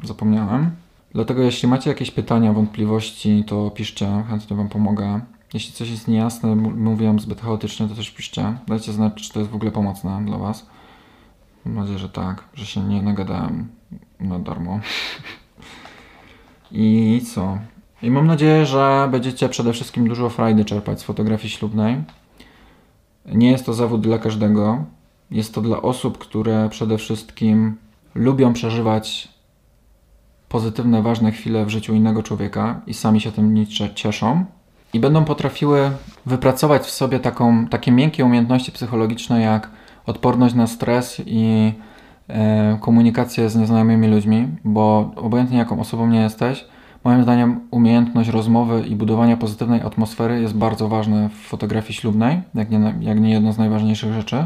zapomniałem. Dlatego jeśli macie jakieś pytania, wątpliwości, to piszcie, chętnie Wam pomogę. Jeśli coś jest niejasne, mówiłem zbyt chaotycznie, to też piszcie. Dajcie znać, czy to jest w ogóle pomocne dla Was. Mam nadzieję, że tak, że się nie nagadałem na darmo. I co? I mam nadzieję, że będziecie przede wszystkim dużo frajdy czerpać z fotografii ślubnej. Nie jest to zawód dla każdego. Jest to dla osób, które przede wszystkim lubią przeżywać pozytywne, ważne chwile w życiu innego człowieka i sami się tym cieszą i będą potrafiły wypracować w sobie taką, takie miękkie umiejętności psychologiczne jak odporność na stres i e, komunikację z nieznajomymi ludźmi, bo obojętnie jaką osobą nie jesteś, moim zdaniem umiejętność rozmowy i budowania pozytywnej atmosfery jest bardzo ważna w fotografii ślubnej, jak nie, jak nie jedno z najważniejszych rzeczy.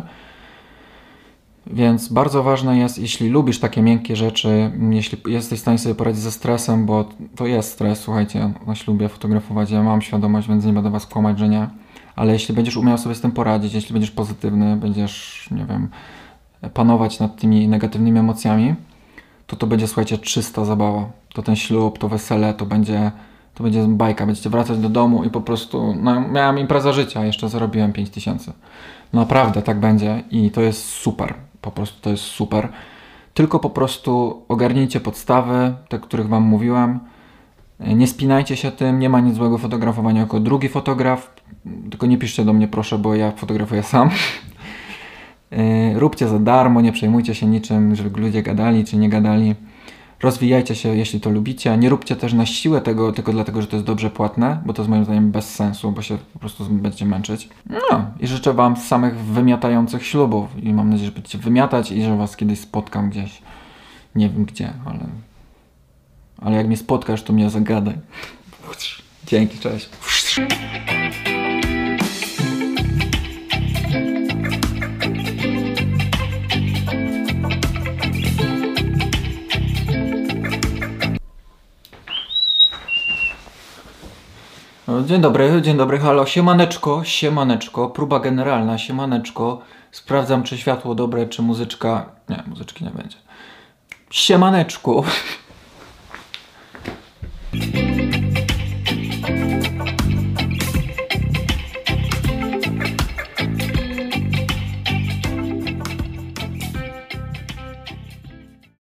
Więc bardzo ważne jest, jeśli lubisz takie miękkie rzeczy, jeśli jesteś w stanie sobie poradzić ze stresem, bo to jest stres, słuchajcie, na ślubie fotografować, ja mam świadomość, więc nie będę was kłamać, że nie. Ale jeśli będziesz umiał sobie z tym poradzić, jeśli będziesz pozytywny, będziesz, nie wiem, panować nad tymi negatywnymi emocjami, to to będzie, słuchajcie, czysta zabawa. To ten ślub, to wesele, to będzie, to będzie bajka. Będziecie wracać do domu i po prostu, no, miałem impreza życia, jeszcze zarobiłem 5000. Naprawdę tak będzie i to jest super. Po prostu to jest super. Tylko po prostu ogarnijcie podstawy, te, których Wam mówiłem. Nie spinajcie się tym, nie ma nic złego fotografowania jako drugi fotograf. Tylko nie piszcie do mnie proszę, bo ja fotografuję sam. E, róbcie za darmo, nie przejmujcie się niczym, żeby ludzie gadali czy nie gadali. Rozwijajcie się, jeśli to lubicie. Nie róbcie też na siłę tego tylko dlatego, że to jest dobrze płatne, bo to jest moim zdaniem bez sensu, bo się po prostu będziecie męczyć. No i życzę Wam samych wymiatających ślubów i mam nadzieję, że będziecie wymiatać i że Was kiedyś spotkam gdzieś. Nie wiem gdzie, ale... Ale jak mnie spotkasz, to mnie zagadaj. Dzięki, cześć. No, dzień dobry, dzień dobry, halo, siemaneczko, siemaneczko, próba generalna, siemaneczko. Sprawdzam, czy światło dobre, czy muzyczka... Nie, muzyczki nie będzie. Siemaneczku.